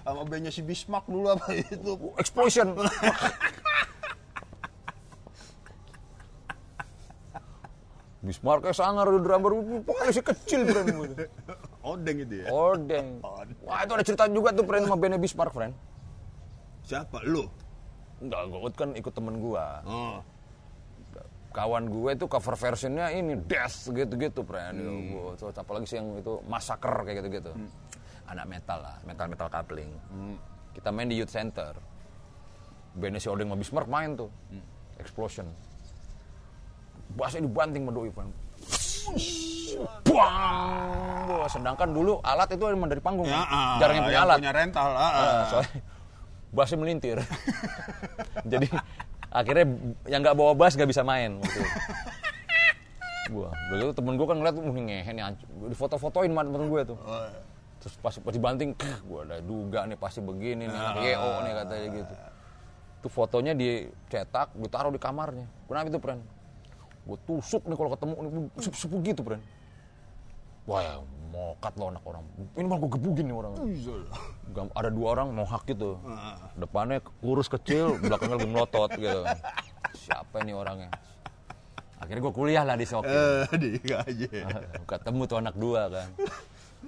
Sama bandnya si Bismarck dulu apa itu. Explosion. Bismarck kayak sangar drummer, pokoknya si kecil friend. Odeng itu ya. Odeng. Wah itu ada cerita juga tuh friend sama bandnya Bismarck friend. Siapa lu? Enggak, gue kan ikut temen gua. Oh. Kawan gue itu cover versionnya ini Death gitu-gitu friend. Gua- Terus apalagi sih yang itu Massacre kayak gitu-gitu. Anak metal lah, metal-metal coupling. Kita main di Youth Center. Bandnya si Odeng sama Bismarck main tuh. Explosion. bassnya dibanting sama doi Pren. Bang! Wah, sedangkan dulu alat itu emang dari panggung. Ya, ah, Jarang yang punya yang alat. punya rental. ah, ah. Nah, soalnya bassnya melintir. [LAUGHS] Jadi akhirnya yang nggak bawa bass nggak bisa main. Waktu itu. Udah gitu temen gue kan ngeliat tuh ngehe nih anj- di foto-fotoin sama temen gue tuh. Terus pas, pas dibanting, gue udah duga nih pasti begini nih, anak YO nih katanya gitu. Tuh fotonya dicetak, ditaruh di kamarnya. Kenapa itu, Pren? Gue tusuk nih kalau ketemu nih, sepu gitu, Pren. Wah ya, mokat lo anak orang. Ini malah gue gebugin nih orang. Gam- Ada dua orang mau hak gitu. Depannya kurus kecil, belakangnya lagi melotot gitu. Siapa ini orangnya? Akhirnya gue kuliah lah di Sokin. Eh, di aja. ketemu tuh anak dua kan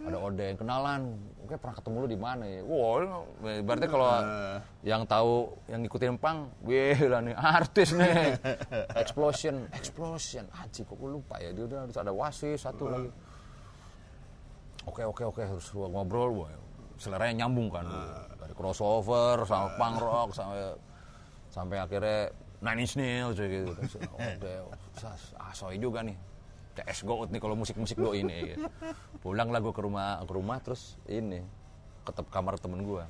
ada Odeng kenalan. Oke pernah ketemu lu di mana ya? Wah ini- berarti kalau yang tahu yang ngikutin pang wih lah nih artis nih. [LAUGHS] Explosion. Explosion. Aji kok gue lupa ya? Dia udah harus ada wasis satu lagi. Oke oke oke terus gua ngobrol wah seleranya nyambung kan. Dari crossover sama punk rock sampai sampai akhirnya Nine Inch Nails gitu. [LAUGHS] Oke sas- ah soy juga nih CS Goat nih kalau musik-musik do ini gitu. pulang lah gue ke rumah ke rumah terus ini ke tem- kamar temen gue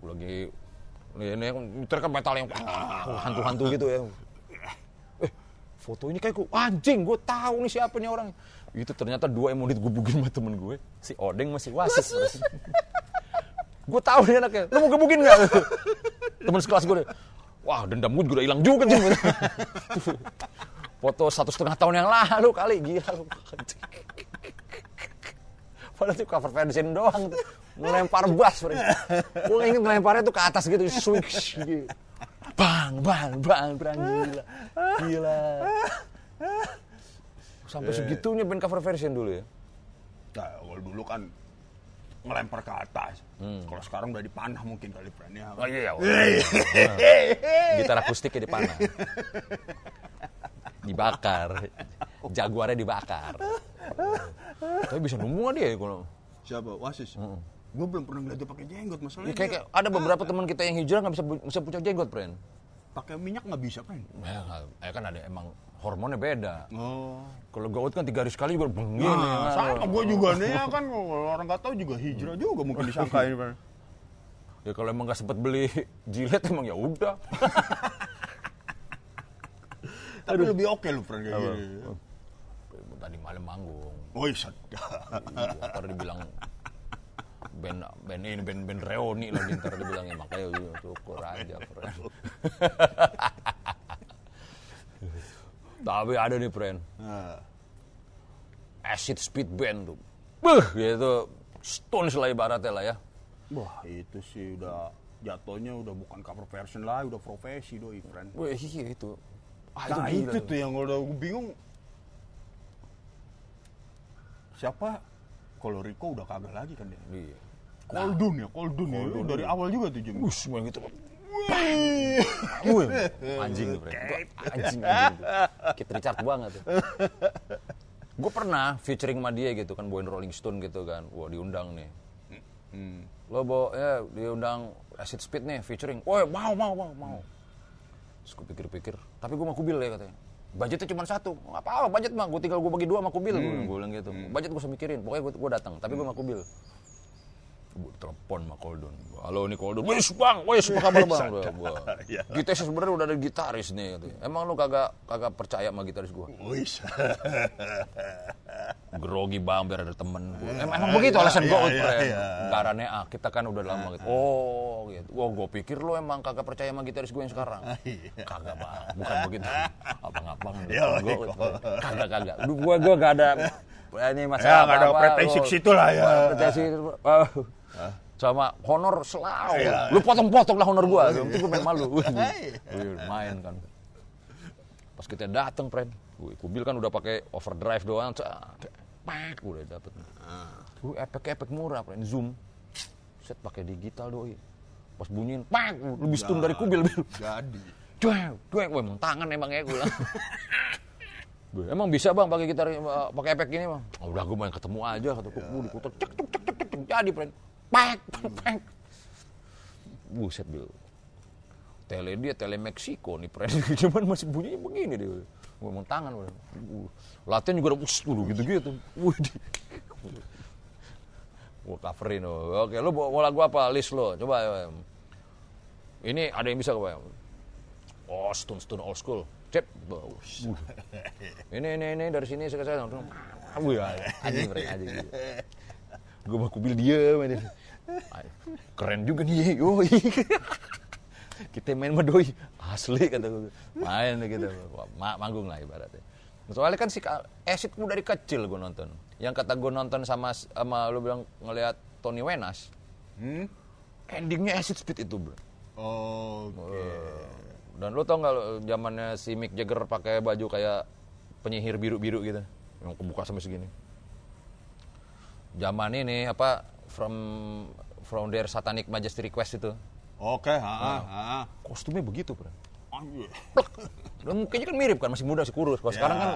gue lagi ini nyetir kan metal yang hantu-hantu gitu ya. Eh foto ini kayak gue anjing gue tahu nih siapa nih orang itu ternyata dua yang mau digebugin sama temen gue si Odeng masih wasis gue tahu nih anaknya. Lu mau gebugin nggak? Temen sekelas gue deh, wah dendam gue juga udah hilang juga. Foto satu setengah tahun yang lalu kali. Gila lu. Padahal itu cover version doang tuh. Ngelempar bass gue ingin ngelemparnya tuh ke atas gitu switch gitu. bang bang bang bang gila. Gila. Sampai segitunya band cover version dulu ya? Nah, kalau dulu kan ngelempar ke atas. Kalau sekarang udah dipanah mungkin kali perannya. oh iya [LAUGHS] gitar akustiknya dipanah dibakar jaguarnya dibakar tapi bisa nemu nggak dia ya kalau Siapa? Wasis. Gue belum pernah ngeliat dia pakai jenggot Ya, masalahnya. kayak, kayak ada beberapa teman kita yang hijrah nggak bisa bisa punya jenggot, friend. pakai minyak nggak bisa kan? Ya, ya kan ada emang hormonnya beda. Oh. Kalau gout kan tiga hari sekali juga begini. Nah, kan. sama gue juga nih ya kan kalau orang nggak tahu juga hijrah juga mungkin disangka ini kan. Ya kalau emang nggak sempet beli jilet emang ya udah. [LAUGHS] Tapi lebih oke lu pernah kayak gini. Tadi malam manggung. Woi, sadar. Ntar dibilang band band ini band band reoni lagi ntar dibilang ya makanya ya, syukur aja friend. Tapi ada nih friend. Nah, Acid Speed Band tuh. Beuh, gitu. Stones lah ibaratnya lah ya. Wah, itu sih udah jatuhnya udah bukan cover version lah, udah profesi doi, friend. Wah iya itu. Ah, Nah, gila itu tuh yang udah gue bingung. Siapa? Kalau Rico udah kagak lagi kan dia. Iya. Koldun ya, Koldun ya. Itu dari awal juga tuh Jim. Us, main gitu. Wih, anjing tuh, Anjing, anjing. tuh. Kit Richard banget tuh. Gue pernah featuring sama dia gitu kan, bawain Rolling Stone gitu kan. Wah, diundang nih. Hmm. Lo bawa, ya diundang Acid Speed nih, featuring. Woi, mau, mau, mau, mau. Terus gue pikir-pikir, tapi gue mau kubil ya katanya. Budgetnya cuma satu, nggak apa-apa budget mah, gue tinggal gue bagi dua sama kubil, gue bilang gitu. Budget gue usah mikirin, pokoknya gue, gue datang, tapi gue sama kubil. Gue telepon sama Koldun, halo ini Koldun, wis bang, wis apa kabar bang? [LAUGHS] Gua, gua. [LAUGHS] Iya. Kita sih sebenarnya udah ada gitaris nih, katanya. emang lu kagak kagak percaya sama gitaris gue? Wis. grogi bamber ada temen gue. Em- emang begitu alasan gue, iya, yeah, iya, iya. Garannya ah, kita kan udah lama gitu. Oh, gitu. Wah, gue pikir lo emang kagak percaya sama gitaris gue yang sekarang. [LAUGHS] Kagak bang, bukan begitu. Abang-abang, Iya, gue iya. kagak kagak. Gue gue gak ada ini Ya, masalah nggak ada apa-apa. pretensi situ lah ya. Pretensi, oh. Sama honor selalu. Iya. Lu potong-potong lah honor gue. Yang penting gue main malu. [LAUGHS] Wih, main kan. Pas kita dateng, friend. Wih, kubil kan udah pakai overdrive doang. Pak, udah dapet. Wih, efek-efek murah, friend. Zoom. Set pakai digital doi. Pas bunyiin, pak, lebih stun dari kubil. Bil. Jadi. Cuek, cuek, emang tangan emang ya gue. Gue, [LAUGHS] emang bisa bang pakai gitar, eh, pakai efek gini bang? Oh, udah gue main ketemu aja, kata gue, gue diputar, cek, cek, cek, cek, cek, jadi friend. Pak, pak, pak. Buset, Bil. Tele dia, tele Meksiko nih, friend. [LAUGHS] Cuman masih bunyinya begini dia. ngomong tangan udah. Uh, latihan juga udah udah gitu-gitu. Wih, Gua coverin lo. Oke, lu mau mau lagu apa? List lo. Coba. ya. Ini ada yang bisa apa? Oh, Stone Stone Old School. Cep. Ini ini ini dari sini saya saya langsung. Wih, anjing keren anjing. Gue mau kubil dia main Keren juga nih, yoi. Kita main sama doi. Asli kata gue. Main gitu. Ma- manggung lah ibaratnya. Soalnya kan si gue dari kecil gue nonton. Yang kata gue nonton sama sama lu bilang ngelihat Tony Wenas. Hmm? Endingnya Acid Speed itu, bro. Oke. Dan lu tau nggak zamannya si Mick Jagger pakai baju kayak penyihir biru-biru gitu, yang kebuka sampai segini. Zaman ini apa from from their satanic majesty request itu, Oke, ha, ha. kostumnya begitu, bro. [LAUGHS] Anjir. Dan mukanya kan mirip kan, masih muda, masih kurus. Kalau sekarang kan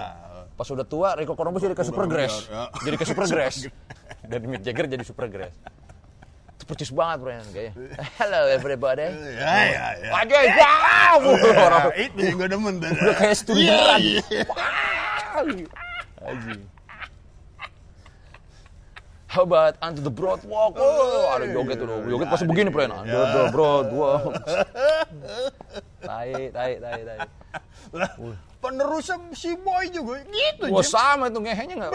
pas udah tua, Rico Columbus jadi ke Supergrass. ya. Jadi ke Supergrass. [LAUGHS] Dan Mick Jagger jadi Supergrass. Itu percis banget, bro, kayaknya. Hello everybody. Ya, ya, ya. Aja Ya, itu juga demen udah kayak studi Iya, beneran. iya. Aji. How about Under the Broadwalk? Oh, ada joget tuh. Joget pasti begini, Pren. Under the Broadwalk. Tai, tai, tai, tai. Lah, penerusnya si Boy juga gitu, Wah, Jim. sama itu ngehenya nggak?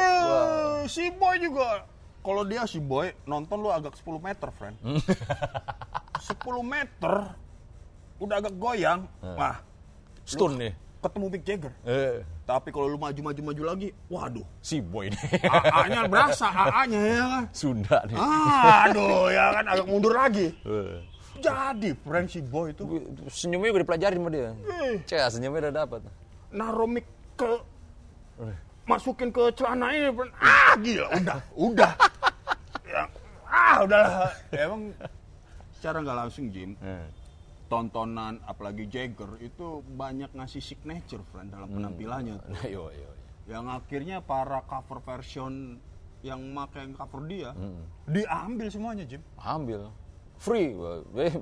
Si Boy juga. Kalau dia si Boy nonton lu agak 10 meter, friend. 10 meter udah agak goyang. Wah, Stun nih. Ketemu Mick Jagger. Eh, Tapi kalau lu maju-maju-maju lagi, waduh. si boy nih. AA-nya berasa, AA-nya ya kan. Sunda nih. Ah, aduh, ya kan agak mundur lagi. Eh. Jadi, friend si Boy itu Senyumnya udah dipelajarin sama dia. Eh. Cek, senyumnya udah dapat. naruh mic ke masukin ke celana ini friend. ah gila udah udah [LAUGHS] ya, ah udahlah emang secara nggak langsung Jim Eh. Tontonan apalagi Jagger itu banyak ngasih signature friend dalam penampilannya tuh. [LAUGHS] Nah, yo, yo. yang akhirnya para cover version yang pakai cover dia diambil semuanya Jim. Ambil. Free. Eh,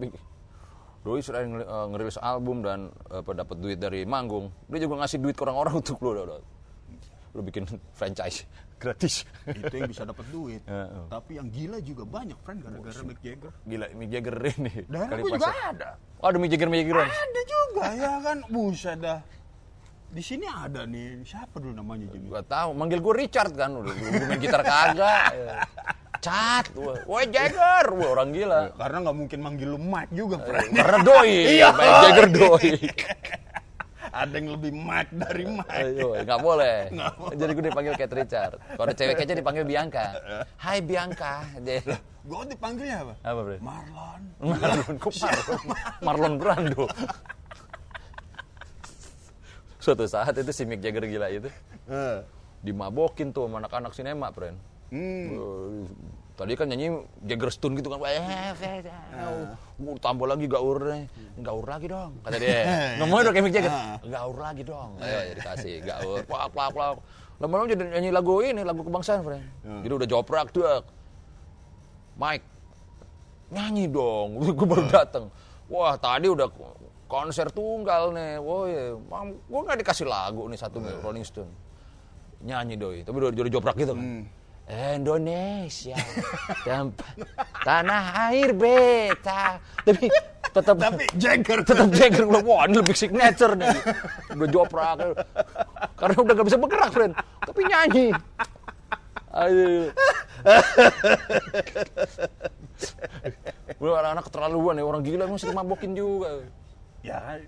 Doi sudah eh, ngerilis album dan apa dapat duit dari manggung. Dia juga ngasih duit ke orang-orang untuk lo lo bikin franchise gratis. Itu yang bisa dapat duit. [LAUGHS] Heeh. tapi yang gila juga banyak friend gara-gara Mick Jagger. Gila Mick Jagger ini. Daerah kali gue juga ada. Oh ada Mick Jagger Mick Jaggeran Ada juga. Ya kan, buset dah. Di sini ada nih, siapa dulu namanya Jimmy? gak tahu. Manggil gue Richard kan. Udah gue main gitar kagak. [LAUGHS] Cat. Woi Jagger. Wah, orang gila. Karena nggak mungkin manggil lu Mike juga, friend. karena doi. [LAUGHS] Iya. Mick Jagger doi ada yang lebih Mike dari Mike. Ayo, nggak boleh. [LAUGHS] Nggak boleh. Jadi gue dipanggil Kate Richard. Kalau ada cewek kece dipanggil Bianca. [LAUGHS] Hai Bianca. Gue dipanggilnya apa? apa bro? Marlon. [LAUGHS] Marlon, kok Marlon? Marlon Brando. Suatu saat itu si Mick Jagger gila itu Eh. dimabokin tuh sama anak-anak sinema, friend. Hmm. Eh, Tadi kan nyanyi Jagger Stun gitu kan. Eh, eh, eh. Gua tambah lagi gaur gaur lagi dong kata dia. [LAUGHS] Ngomongnya udah kayak Mick Jagger. Gaur lagi dong. Ayo ya dikasih gaur. Plak plak plak. Lama-lama jadi nyanyi lagu ini, lagu kebangsaan, friend. Jadi udah joprak tuh. Mike nyanyi dong. [LAUGHS] Gue baru datang. Wah, tadi udah konser tunggal nih. Wah, ya. Gue nggak dikasih lagu nih satu nih, Rolling Stone. Nyanyi doi, tapi udah udah joprak gitu kan. Indonesia, tempat tanah air beta. Tapi tetap Tapi Jagger. tetap Jagger bilang, wah ini lebih signature nih. Udah joprak. Karena udah gak bisa bergerak, friend. Tapi nyanyi. Ayo. Udah anak-anak keterlaluan ya, orang gila masih dimabokin juga. Ya,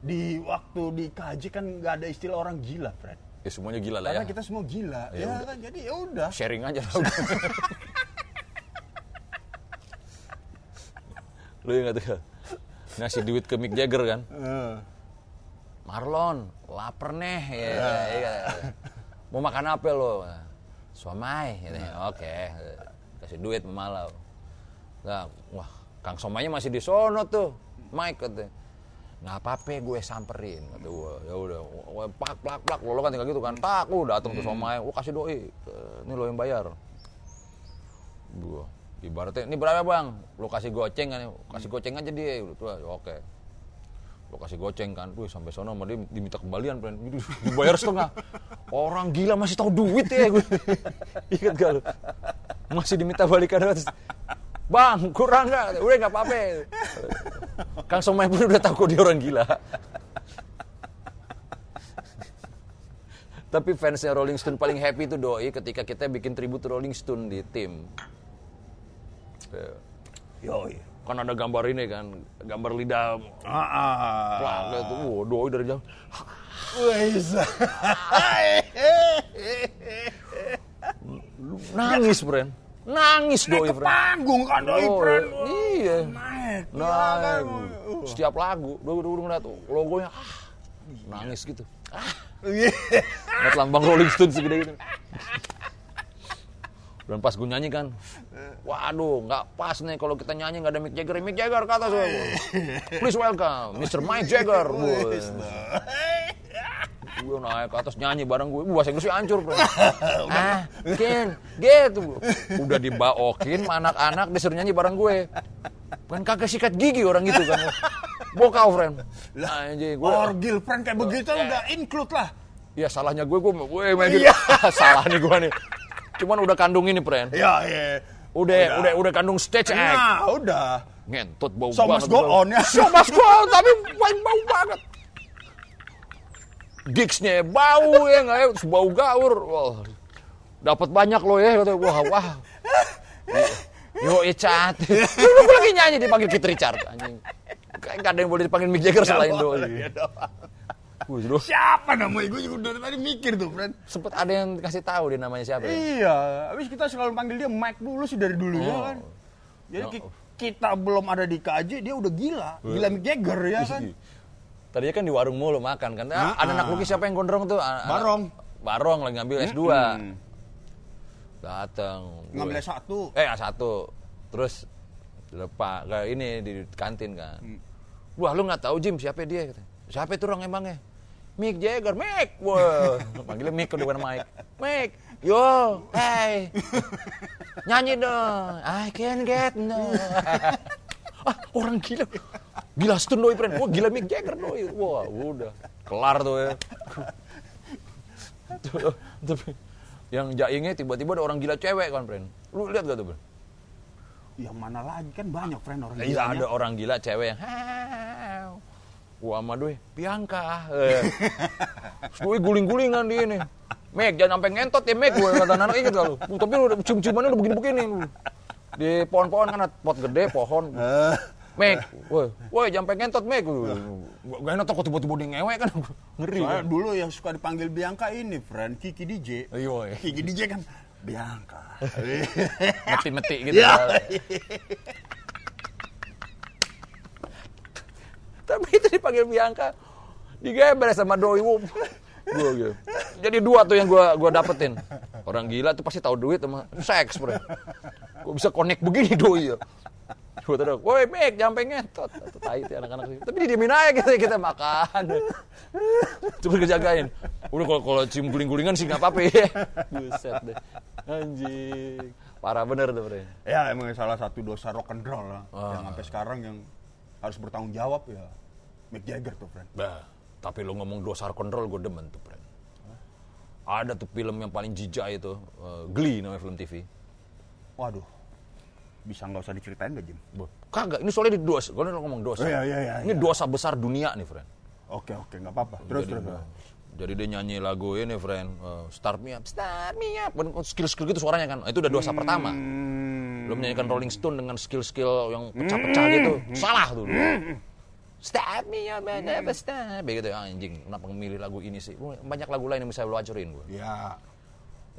di waktu dikaji kan nggak ada istilah orang gila, friend. Ya semuanya gila lah Karena ya. kita semua gila. Ya Ya, udah. kan, jadi ya udah. Sharing aja lah. udah. [LAUGHS] Lu ingat tuh? Ngasih duit ke Mick Jagger kan? Marlon, lapar nih. Ya, iya. Mau makan apa lo? Somai. katanya. Oke. Kasih duit sama Malau. Nah, wah, Kang Somainya masih di sono tuh. Mike katanya. Nggak apa-apa gue samperin kata gue. Ya udah, plak plak plak. Lo kan tinggal gitu kan. Tak, lu datang tuh Somai. Gua kasih doi. Ini lo yang bayar. Gua ibaratnya ini berapa bang? Lo kasih goceng kan? Kasih goceng aja dia. Tuh, oke. lo kasih goceng kan, Wih, sampai sono sama dia diminta kembalian. Jadi dibayar setengah. Orang gila masih tahu duit ya gue. [LAUGHS] Ingat gak lo? Masih diminta balikan. Bang, kurang nggak? Udah nggak apa-apa. Kang Somai pun udah tahu kok dia orang gila. Tapi fansnya Rolling Stone paling happy itu doi ketika kita bikin tribute Rolling Stone di tim. Ya. Yoi. Kan ada gambar ini kan, gambar lidah Ah, ah. plak gitu. Wah, doi dari jauh. Nangis, friend. Nangis doi, Naik ke friend. panggung kan doi, Oh, friend. iya. Naik. Naik. Uh. Setiap lagu, doi udah ngeliat logonya, ah, nangis gitu. Iya. Ngeliat lambang Rolling Stone segede gitu. Dan pas gue nyanyi kan, waduh nggak pas nih kalau kita nyanyi nggak ada Mick Jagger. Mick Jagger ke atas. woy. Please welcome, Mr. Mike Jagger. Woy. Gue naik ke atas nyanyi bareng gue, bahasa Inggrisnya hancur. bro. [LAUGHS] ah, Ken, gitu. Udah dibaokin sama anak-anak disuruh nyanyi bareng gue. Kan kagak sikat gigi orang gitu kan. Bokau, friend. Anjing, gue Orgil, friend kayak begitu udah include lah. Ya salahnya gue, gue, gue main gitu. [LAUGHS] Salah nih gue nih. Cuman udah kandung ini, friend. Ya, iya. Udah, udah, udah, kandung stage act. Nah, udah. Ngentot bau So banget. must go on ya. So must go on, tapi main bau banget. Gigsnya bau ya nggak ya, bau gaur. Wah, dapat banyak loh ya. Kata, wah, wah. Yo, Icat. Lu gue lagi nyanyi dipanggil Keith Richard. Anjing. Kayak nggak ada yang boleh dipanggil Mick Jagger selain ya. Wih, lu Siapa namanya? Gue juga udah tadi mikir tuh, friend. sempet ada yang kasih tahu dia namanya siapa ya? Iya, habis kita selalu panggil dia Mike dulu sih dari dulu ya Oh. kan. Jadi Ya. ki- kita belum ada di KJ, dia udah gila. Gila Mick Jagger ya kan. Tadinya kan di warung mulu makan kan. Ah, Ah, ada anak ah. lukis siapa yang gondrong tuh? Ah, ah, Barong. Barong lagi ngambil S2. Hmm. Datang. Ngambil gue- satu. Eh, A1. Terus lepas ke ini di kantin kan. Wah, lu nggak tahu Jim siapa dia. Siapa itu orang emangnya? Mick Jagger, Mick. Wah, [LAUGHS] panggilnya Mick kalau bukan Mike. Mick, yo, hey. [LAUGHS] Nyanyi dong. I can get no. [LAUGHS] ah, orang gila. Gila stun doi, friend. Wah, gila Mick Jagger doi. Wah, udah. Kelar tuh ya. [LAUGHS] Tapi yang jaingnya tiba-tiba ada orang gila cewek kan, friend. Lu lihat gak tuh, friend? Yang mana lagi kan banyak friend orang Iya gilanya. ada orang gila cewek yang. Wah sama doi, Bianca. Eh. [LAUGHS] Gue guling-gulingan di ini. Meg, jangan sampai ngentot ya Meg, gue kata anak inget gak lu? Tapi lu cium-ciumannya udah begini-begini lu. Di pohon-pohon kan pot gede, pohon. Eh, Meg, woi, woi jangan sampai ngentot Meg. Gak enak takut tiba-tiba dia ngewek kan. Ngeri soalnya kan. dulu yang suka dipanggil Bianca ini, friend Kiki DJ. Iya, iya. Kiki DJ kan Bianca. [LAUGHS] Meti-meti gitu. Iya. [LAUGHS] Tapi itu dipanggil Bianca. Digeber sama doi. Wup. Gua gitu. Jadi dua tuh yang gua gua dapetin. Orang gila tuh pasti tahu duit sama seks, bro. Gua bisa connect begini doi ya. Gua tahu, woi Mek, jangan pengen. Atau tai tuh anak-anak sih. Tapi didiemin aja kita, kita makan. Coba kejagain. Udah kalau kalau cium guling-gulingan sih nggak apa-apa ya. Buset deh. Anjing. Parah bener tuh, bro. Ya emang salah satu dosa rock and roll lah. Ah. Yang sampai sekarang yang harus bertanggung jawab ya Mick Jagger tuh, friend. Bah, tapi lo ngomong dosa kontrol gue demen tuh, friend. Ada tuh film yang paling jijak itu, eh, Glee namanya film TV. Waduh. Bisa nggak usah diceritain gak, Jim? Kagak, ini soalnya di dosa. Gue ngomong dosa. Oh, iya, iya, iya, ini iya. dosa besar dunia nih, friend. Oke, oke, nggak apa-apa. Terus, jadi, terus. jadi dia nyanyi lagu ini, friend. eh, start me up, start me up. Kan Skill-skill gitu suaranya kan. Itu udah dosa pertama. Hmm. Lo menyanyikan Rolling Stone dengan skill-skill yang pecah-pecah gitu. Salah tuh. Start me up, man, never stop. Begitu, anjing. Kenapa memilih lagu ini sih? Banyak lagu lain yang bisa lo acurin gue. Ya,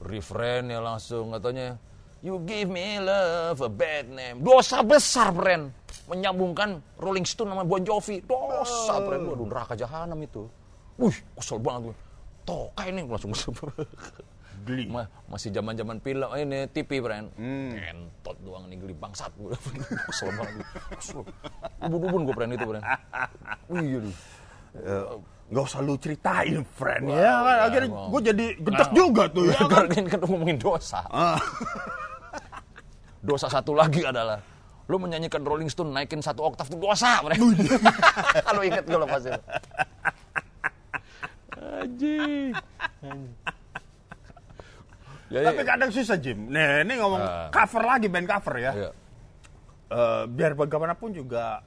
refrain ya langsung katanya You give me love a bad name. Dosa besar, friend. Menyambungkan Rolling Stone sama Bon Jovi. Dosa, friend. Waduh, neraka jahanam itu. Wih, kesel banget gue. Tokai nih langsung Glee. Ma- masih zaman-zaman film ini TV, friend. Entot doang nih geli bangsat gue. [LAUGHS] kesel banget gue. Kesel. Ubun-ubun gue, friend itu, friend. Wih, aduh. Eh, nggak usah lu ceritain, friend. Wah, ya kan, ya, akhirnya gue jadi gedek Nah. juga tuh ya kan. Karena kan ngomongin dosa. Dosa satu lagi adalah lu menyanyikan Rolling Stone naikin satu oktav itu dosa. Kalau [LAUGHS] inget gue lepas itu. Anjing. Jadi, Tapi kadang susah Jim. Nih, ini ngomong Ah. cover lagi band cover ya. iya. Eh, biar bagaimanapun juga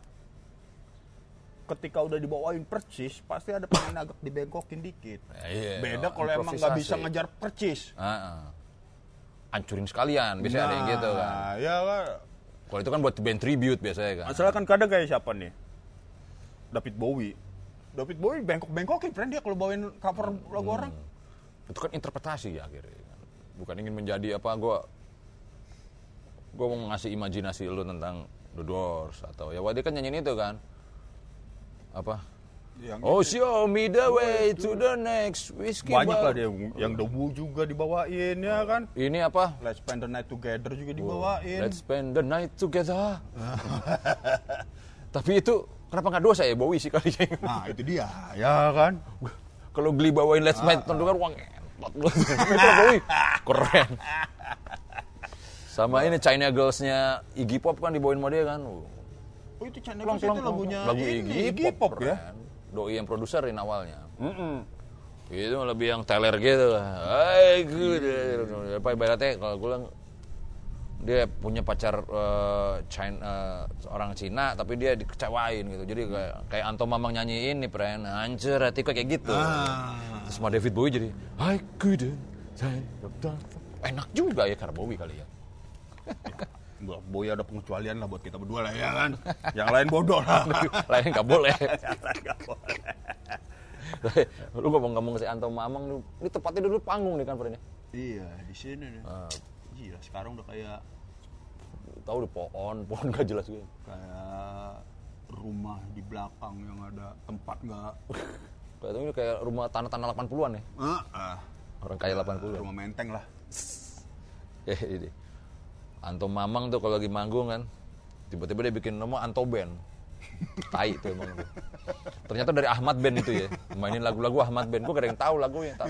ketika udah dibawain percis pasti ada pengen agak dibengkokin dikit. Iya, Beda kalau emang nggak bisa ngejar percis. Ah, ah. Hancurin sekalian, biasanya ada yang gitu kan. Nah, ya kan. Kalau itu kan buat band tribute biasanya kan. Masalah kan kadang kayak siapa nih? David Bowie. David Bowie bengkok-bengkokin, friend dia kalau bawain cover lagu orang. Itu kan interpretasi ya akhirnya. kan. Bukan ingin menjadi apa gue gue mau ngasih imajinasi lu tentang The Doors atau ya wah dia kan nyanyiin itu kan apa Yang Oh show me the way to the next whiskey banyak bar. lah dia yang The Who juga dibawain ya kan. Ini apa? Let's spend the night together juga dibawain. Let's spend the night together. [LAUGHS] Tapi itu kenapa nggak dosa ya Bowie sih kali ya? Nah, itu dia, ya kan. Kalau beli bawain Let's Spend together uang ngentot lu. [LAUGHS] Itu Bowie keren. Sama ini China Girls-nya Iggy Pop kan dibawain sama dia kan. Oh, itu channel Plong, itu lagunya lagu ini, Iggy, Pop, ya. Doi yang produserin awalnya. Mm-mm. Itu lebih yang teler gitu lah. Hai. Apa ibaratnya kalau gue bilang dia punya pacar eh, China, eh, orang Cina tapi dia dikecewain gitu. Jadi kayak kayak Anto Mamang nyanyiin nih pren hancur hatiku kayak gitu. Ah. Terus sama David Bowie jadi I couldn't enak juga ya karena Bowie kali ya. [LAUGHS] Buat Boy ada pengecualian lah buat kita berdua lah ya kan. Yang lain bodoh lah. [LAUGHS] Lain nggak boleh. [LAUGHS] Nggak boleh. lu ngomong-ngomong si Anto Mamang lu, ini tepatnya dulu panggung nih kan pren Iya, di sini nih. Gila, sekarang udah kayak Tahu di pohon, [LAUGHS] pohon gak jelas gitu. kayak rumah di belakang yang ada tempat nggak Kayak ini kayak rumah tanah-tanah 80-an ya. ah, ah. Orang kaya 80-an. rumah menteng lah Ya, ini. Anto Mamang tuh kalau lagi manggung kan, tiba-tiba dia bikin nama Anto Band. Tai tuh emang. tuh. Ternyata dari Ahmad Band itu ya. Mainin lagu-lagu Ahmad Band. Gue gak ada yang tahu lagunya. Tak.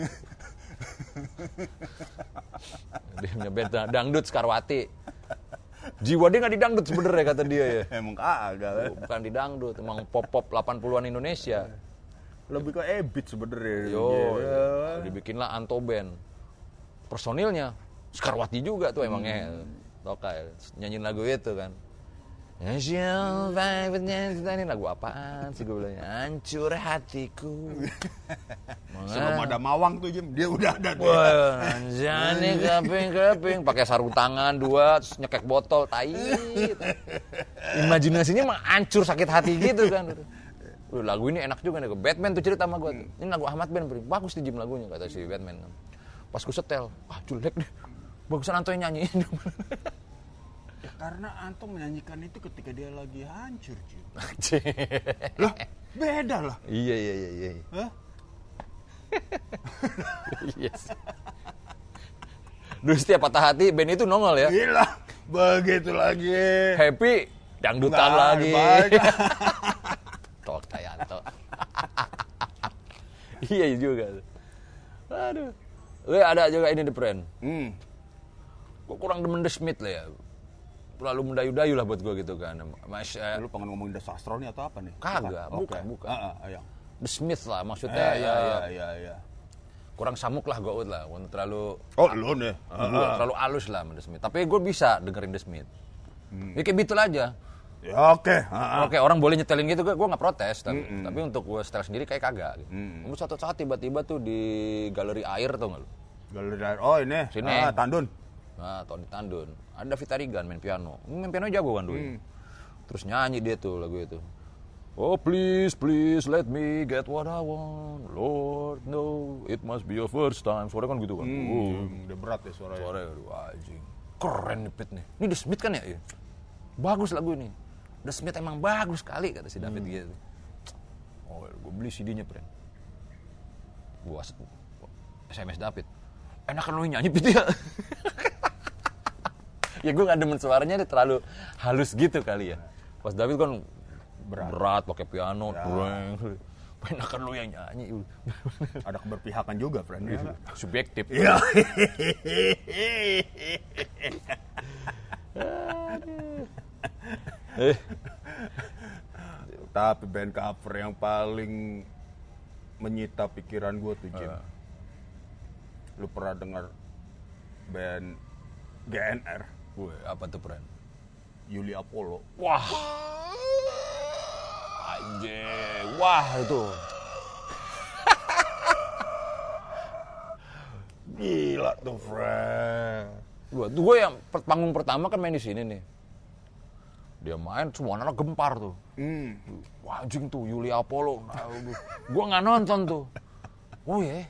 Dia punya band da- dangdut Skarwati. Jiwa dia nggak di dangdut sebenarnya kata dia ya. emang kagak kan Bukan di dangdut, emang pop-pop 80-an Indonesia. lebih ke ebit sebenarnya Yo, Iya. dibikinlah Anto Band. Personilnya Skarwati juga tuh emangnya. Lokal nyanyiin lagu itu kan. Vibe ini lagu apaan sih gue bilangnya? Hancur hatiku. [LAUGHS] sebelum ada mawang tuh Jim dia udah ada anjani keping keping pakai sarung tangan dua terus nyekek botol tai. Imajinasinya mah hancur sakit hati gitu kan. Lagu ini enak juga nih. Batman tuh cerita sama gue. Ini lagu Ahmad Ben, bagus di Jim lagunya kata si Batman. kan. Pas gue setel, ah jelek deh. Bagusan Anto yang nyanyiin. Ya, karena Anto menyanyikan itu ketika dia lagi hancur Anjing. lah beda lah iya iya iya iya. Hah? Yes. Dulu setiap patah hati band itu nongol ya. gila begitu lagi Happy dangdutan Nggak, lagi. Tok Tayanto. iya juga. Aduh. Gue ada juga ini di friend. hmm. Gue kurang demen The Smith lah ya. Terlalu mendayu-dayu lah buat gue gitu kan. Mas, eh, lu pengen ngomongin The Sastro nih atau apa nih Kagak, Oke. bukan, bukan. Ah, ah, ayo. The Smith lah maksudnya. Eh, ya, iya, ya, iya, iya. Kurang samuk lah gue lah. Gua Terlalu Oh, lu nih. gua terlalu halus lah sama The Smith. Tapi gue bisa dengerin The Smith. Ya kayak Beatle aja. Ya, oke. Ah, ah. Oke, orang boleh nyetelin gitu, gue nggak protes. Tapi, tapi untuk gue setel sendiri kayak kagak. Gitu. Terus suatu saat tiba-tiba tuh di galeri air tuh nggak lu? Galeri Air. Oh, ini. Sini. Ah, Tandun. Nah, Tony Tandun. Ada Vita Rigan main piano. Main piano jago kan dulu. Terus nyanyi dia tuh lagu itu. Oh please, please let me get what I want. Lord, no, it must be your first time. Suara kan gitu kan. Oh, Hmm, udah berat ya suaranya. suara aduh anjing. Keren nih Pit nih. Ini The Smith kan ya? Iya. Bagus lagu ini. The Smith emang bagus sekali kata si David gitu. Oh, gue beli CD-nya, Pren. Gua s- SMS David. Enak kan lu nyanyi Pit ya? [LAUGHS] ya gue gak demen suaranya dia terlalu halus gitu kali ya. Pas David kan berat, berat pakai piano, breng. Enak kan lu yang nyanyi. [LAUGHS] Ada keberpihakan juga, friend. Ya, nggak? Subjektif. Iya. [LAUGHS] [LAUGHS] Eh, Tapi band cover yang paling menyita pikiran gue tuh Jim. Ah. Lu pernah dengar band GNR, woi, apa tuh friend? Yuli Apollo? Wah. Anjing. Wah itu. [LAUGHS] Gila tuh, friend. Gua, tuh gue yang panggung pertama kan main di sini nih. Dia main semua anak gempar tuh. Hmm. Wah anjing tuh Yuli Apollo. Nah, gue nggak nonton tuh. [LAUGHS] Oh ya.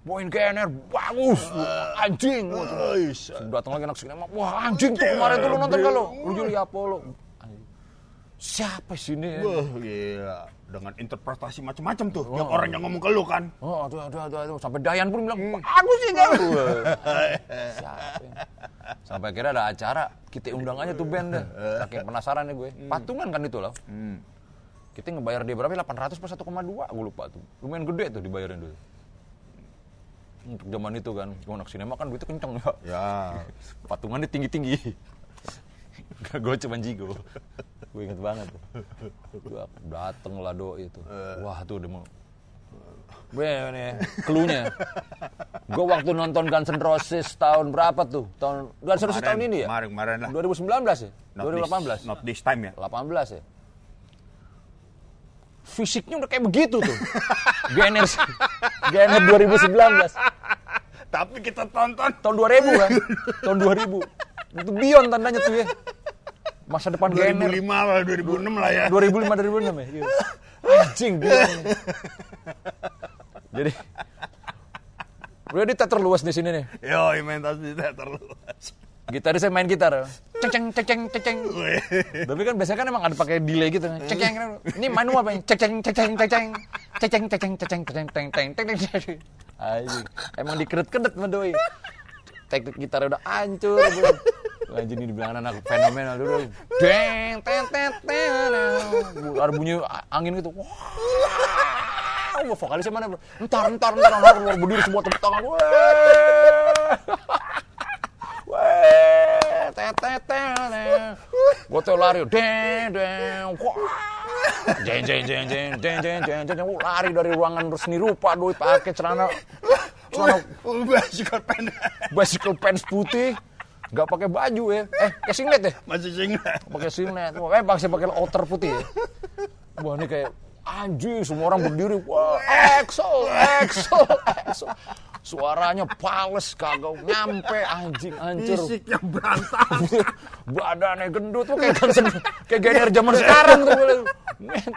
Poin GNR bagus, anjing. Gua tuh. Datang lagi anak sinema, wah anjing tuh kemarin tuh lu nonton kalau lu Yuli Apollo. Siapa sini? Wah, gila. Dengan interpretasi macam-macam tuh. Yang orang yang ngomong ke lu kan. Oh, aduh, aduh, aduh, aduh. Sampai Dayan pun bilang, bagus sih kan. Siapa? Sampai akhirnya ada acara, kita undang aja tuh band deh. Saking penasaran nih gue. Patungan kan itu loh. Kita ngebayar dia berapa? 800 per 1,2. Gue lupa tuh. Lumayan gede tuh dibayarin dulu. Untuk zaman itu kan, gue anak sinema kan duitnya kenceng ya. Ya. [LAUGHS] Patungannya tinggi-tinggi. [LAUGHS] gue cuma jigo. Gue inget banget tuh. Gua dateng lah doi itu. Wah tuh mau. Gue nih, cluenya. Gue waktu nonton Guns N' Roses tahun berapa tuh? Tahun Guns N' Roses tahun ini ya? Kemarin, kemarin lah. 2019 ya? Not 2018? This, not this time ya. 18 ya? Fisiknya udah kayak begitu tuh. GNR, GNR 2019. Tapi kita tonton. Tahun 2000 kan? Tahun 2000. Itu Beyond tandanya tuh ya. Masa depan GNR. 2005 lah, 2006 lah ya. 2005 2006 ya. Iya. Anjing Beyond. Jadi Udah di teater luas di sini nih. Yo, inventasi teater luas. Gitarisnya main gitar. Ceng ceng ceng ceng ceng ceng. Tapi kan biasanya kan emang ada pakai delay gitu. Ceng ceng. Ini manual apa? Ceng ceng ceng ceng ceng ceng. Ceng ceng ceng ceng ceng ceng ceng ceng ceng. Anjing. Emang dikeret-keret sama doi. Teknik gitar udah hancur. Anjing ini dibilang anak fenomenal dulu. Deng ten ten ten. Ada bunyi angin gitu. Wah. Vokalisnya mana? Entar, entar, entar, entar, entar, berdiri semua tepuk tangan. Wah. Gue tuh lari, deng, deng, wah. Jeng, jeng, jeng, jeng, jeng, jeng, jeng, jeng, lari dari ruangan seni rupa, duit pakai celana, celana. Bicycle pen. bicycle pants putih, nggak pakai baju ya, eh, kayak singlet ya, Masih singlet. pakai singlet, eh, pakai pakai outer putih ya. Wah, ini kayak anjing, semua orang berdiri, wah, Excel, Excel, Excel. Suaranya pales, kagak nyampe, anjing, hancur. Fisiknya berantakan. [LAUGHS] badannya gendut tuh kayak Guns N' kayak GNR zaman sekarang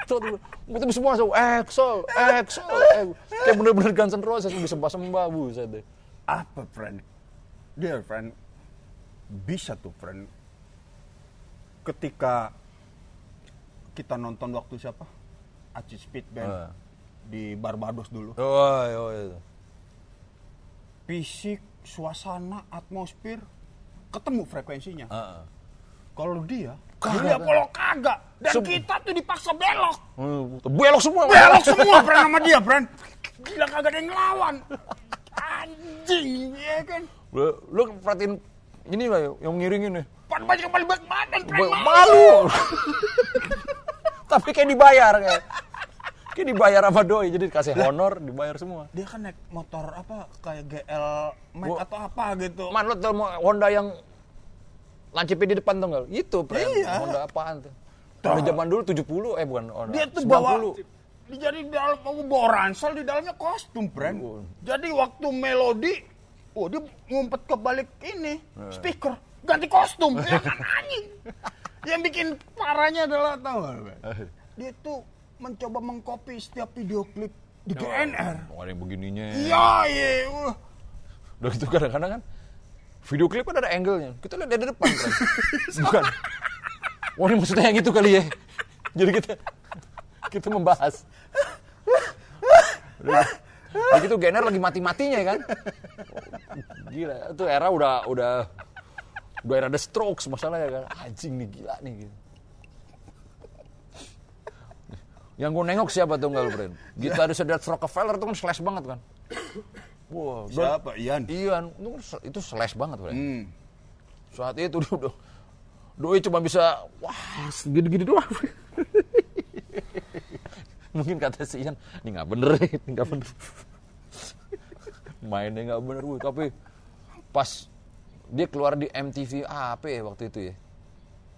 tuh gue tapi semua Excel Excel eh, kayak bener-bener Guns N' Roses bisa sembah buset deh Apa, friend? Dear friend, bisa tuh, friend. Ketika kita nonton waktu siapa? Aci Speed Band Ah. di Barbados dulu. oh, oh, itu. Fisik, suasana, atmosfer, ketemu frekuensinya. Heeh. Kalau dia, Kagak. dia Apollo kagak. Dan Sem- kita tuh dipaksa belok. Hmm, belok semua Belok semua, friend, sama dia, friend. Gila kagak ada yang ngelawan. Anjing, ya kan? lu, lu perhatiin ini lah yang ngiringin nih Pan banyak yang paling baik badan. Ba- malu [LAUGHS] tapi kayak dibayar kayak kayak dibayar sama doi jadi dikasih honor dibayar semua Dia kan naik motor apa, kayak GL Max atau apa gitu. Man, lo tau Honda yang lancipnya di depan tuh? Itu, Pren. Iya. Honda apaan tuh? Honda zaman dulu 70, eh bukan Honda. dia tuh 90. bawa di jadi di dalam mau bawa ransel di dalamnya kostum, friend. Oh. Jadi waktu melodi, oh dia ngumpet ke balik ini Eh. speaker, ganti kostum, ya kan anjing. Yang bikin parahnya adalah tahu nggak, Bang? Eh. Dia tuh mencoba mengcopy setiap video klip di GNR. Oh, ada yang begininya. Iya, iya. wah. Udah gitu kadang-kadang kan video klip kan ada angle-nya. Kita lihat dari depan kan. [LAUGHS] Bukan. Wah ini maksudnya yang gitu kali ya. Jadi kita kita membahas. Udah Udah gitu Gener lagi mati-matinya kan. Gila, itu era udah udah udah era the strokes masalahnya kan. Anjing nih gila nih gitu. Yang gue nengok siapa tuh enggak lu, Bren? Gitaris Death Rockefeller tuh kan slash banget kan. Wah, dan- Siapa? Ian. Ian itu, itu slash banget, Bren. Hmm. Saat itu dia udah Doi cuma bisa wah gini-gini doang. [LAUGHS] Mungkin kata si Ian, ini nggak bener, [LAUGHS] ini nggak bener. Mainnya nggak bener, Bu. tapi pas dia keluar di MTV apa ya waktu itu ya?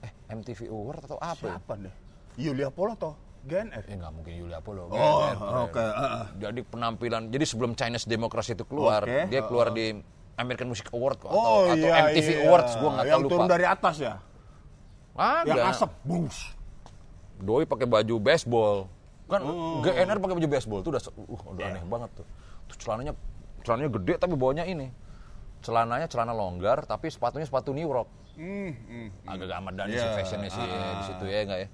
Eh, MTV Award atau apa ya? Siapa deh? Yulia Polo toh? GNR? Eh nggak mungkin Yulia Apollo. Oh, GNR. oke. ah, ah. Jadi penampilan, jadi sebelum Chinese Democracy itu keluar, Oke, dia keluar uh, uh. di American Music Award kok, atau, Oh atau iya, MTV iya. Awards, gua nggak tahu Yang lupa. turun dari atas ya? Ada. Yang asap, bus. Doi pakai baju baseball. Kan Oh. GNR pakai baju baseball tuh udah uh, udah aneh banget tuh. Tuh celananya celananya gede tapi bawahnya ini. Celananya celana longgar tapi sepatunya sepatu New Rock. Hmm, hmm. Agak Ahmad Dhani Iya, sih fashionnya sih ah. di situ ya enggak ya.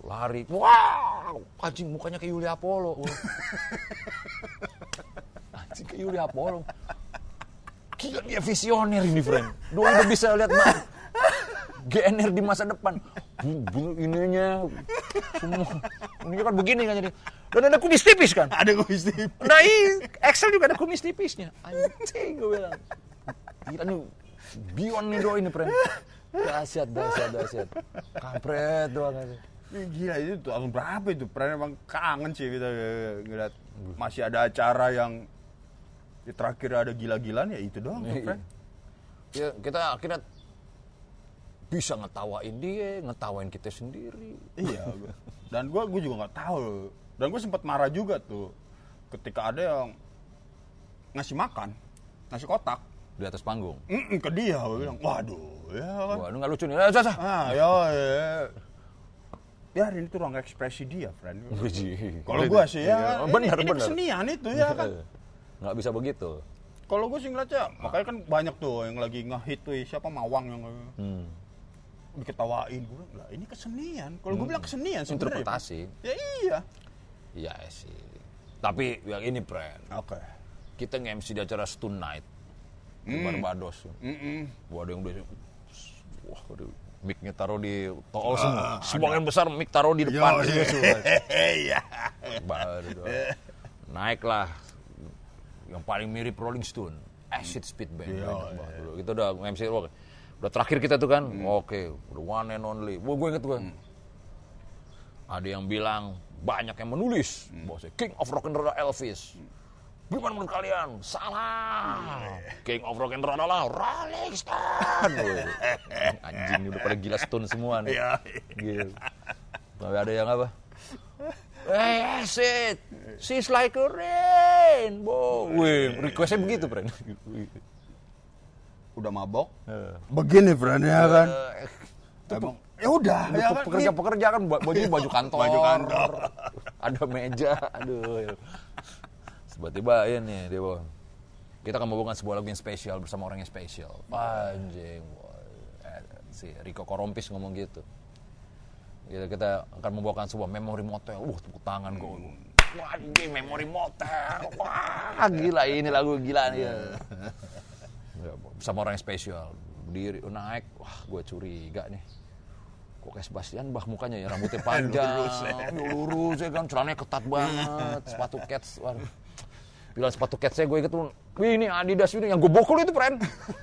Lari. Wow, anjing mukanya kayak Yulia Apollo. [LAUGHS] Anjing kayak Yulia Apollo. Gila dia visioner ini, friend. Doi udah bisa lihat ma- GNR di masa depan. Ininya semua ini kan begini kan jadi. Dan ada kumis tipis kan. Ada kumis tipis. Nah, iya, Excel juga ada kumis tipisnya. Anjing gue bilang. Gila nih beyond nih doi ini, friend. Dahsyat, dahsyat, dahsyat. Kampret doang aja. Gila itu tahun berapa itu? Pernah emang kangen sih kita eh, ngeliat masih ada acara yang di terakhir ada gila-gilaan ya itu doang tuh, Iya. Ya, kita akhirnya bisa ngetawain dia, ngetawain kita sendiri. Iya. [LAUGHS] Dan gua gua juga nggak tahu. Dan gua sempat marah juga tuh ketika ada yang ngasih makan, ngasih kotak, Di atas panggung. Mm-mm, ke dia. Gua bilang, waduh, ya kan. Lu nggak lucu nih. Ah, ya, ya. Biarin itu ruang ekspresi dia, friend. [LAUGHS] Kalau gua sih ya, Iya, benar, ini, benar. kesenian itu ya kan. Nggak bisa begitu. Kalau gue sih ngeliatnya, makanya kan banyak tuh yang lagi ngehit tuh siapa Mawang yang Hmm. diketawain. Gue bilang, lah ini kesenian. Kalau gue bilang kesenian sebenarnya. Interpretasi. Ya iya. Iya sih. Tapi yang ini, friend. Oke. Kita nge-MC di acara Stun Night. Di Barbados. Mm-mm. Wah, ada yang udah... Wah, ada mic-nya taruh di tool semua. Sebagian besar mic taruh di depan. Yo, semua. Iya. Baru dong. Naiklah yang paling mirip Rolling Stone, Acid Speed Band. Iya, Wah, dulu. Kita udah MC oke. Udah terakhir kita tuh kan, Hmm. oke, udah one and only. Wah, gue inget gue. Ada yang bilang banyak yang menulis Hmm. bahwa King of Rock and Roll Elvis. Gimana menurut kalian? Salah. King of Rock and Roll adalah Rolling Stone. Wah, [LAUGHS] Anjing udah pada gila Stone semua nih. Iya. Gitu. Tapi ada yang apa? Hey, acid, she's like a rainbow. Wih, requestnya begitu, friend. Udah mabok. Begini, friend ya kan. Emang, ya udah, ya kan. Pekerja-pekerja kan ba- baju baju kantor. Baju kantor. Ada meja, aduh. Tiba-tiba ini dia bawa. Kita akan membawakan sebuah lagu yang spesial bersama orang yang spesial. Anjing. wah. Eh, Si Rico Korompis ngomong gitu. Kita, kita akan membawakan sebuah memori motel. Uh, tepuk tangan gue. Wah, anjing memori motel. Wah, gila ini lagu gila nih. Ya, [LAUGHS] bersama orang yang spesial. Berdiri, naik. Wah, gue curiga nih. Kok kayak Sebastian bah mukanya ya, rambutnya [LAUGHS] panjang. lurus, lurus ya kan, celananya ketat banget. Sepatu cats. Waduh. Bilang sepatu cats saya gue inget tuh, wih ini Adidas ini, yang gue bokul itu friend.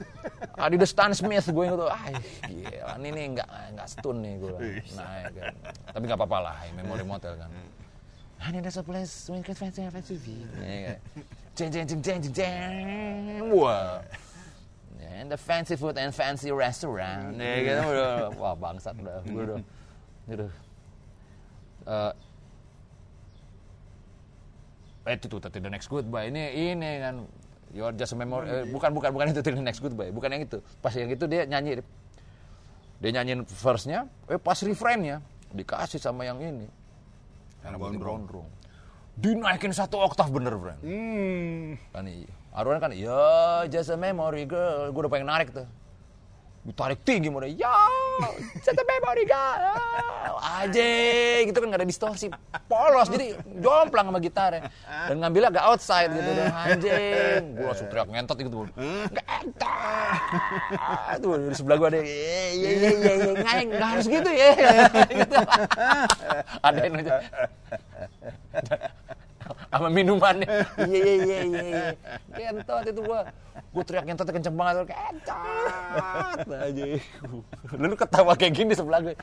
[LAUGHS] Adidas Stan Smith gue inget tuh, ah gila ini nih nggak nggak stun nih gue. Naik kan. Tapi nggak apa-apa lah, memori motel kan. Honey, there's a place when you can fancy fancy Jeng jeng jeng jeng jeng jeng. Wah. And the fancy food and fancy restaurant. Ya gitu udah. Wah bangsat udah. Gue udah. Udah. Eh, eh, itu tuh tadi the next goodbye. Ini ini kan You're just a memory. Eh, bukan bukan bukan itu the next goodbye. Bukan yang itu. Pas yang itu dia nyanyi. Dia nyanyiin verse-nya eh pas refrain-nya dikasih sama yang ini. Yang rambutnya gondrong. dinaikin satu oktav bener friend. Hmm. kan iya. Arwan kan ya just a memory girl. Gue udah pengen narik tuh ditarik tinggi model ya just a memory girl aja gitu kan gak ada distorsi. Polos jadi jomplang sama gitarnya dan ngambilnya agak outside gitu deh anjing. Gue langsung teriak ngentot gitu ngentot tuh di sebelah gue ada iya iya iya nggak harus gitu ya. [LAUGHS] Gitu. Ada yang aja sama minumannya [LAUGHS] iya iya iya iya iya kentot itu gua gue teriak ngentot kenceng banget, kencot aja. Lalu ketawa kayak gini sebelah gue.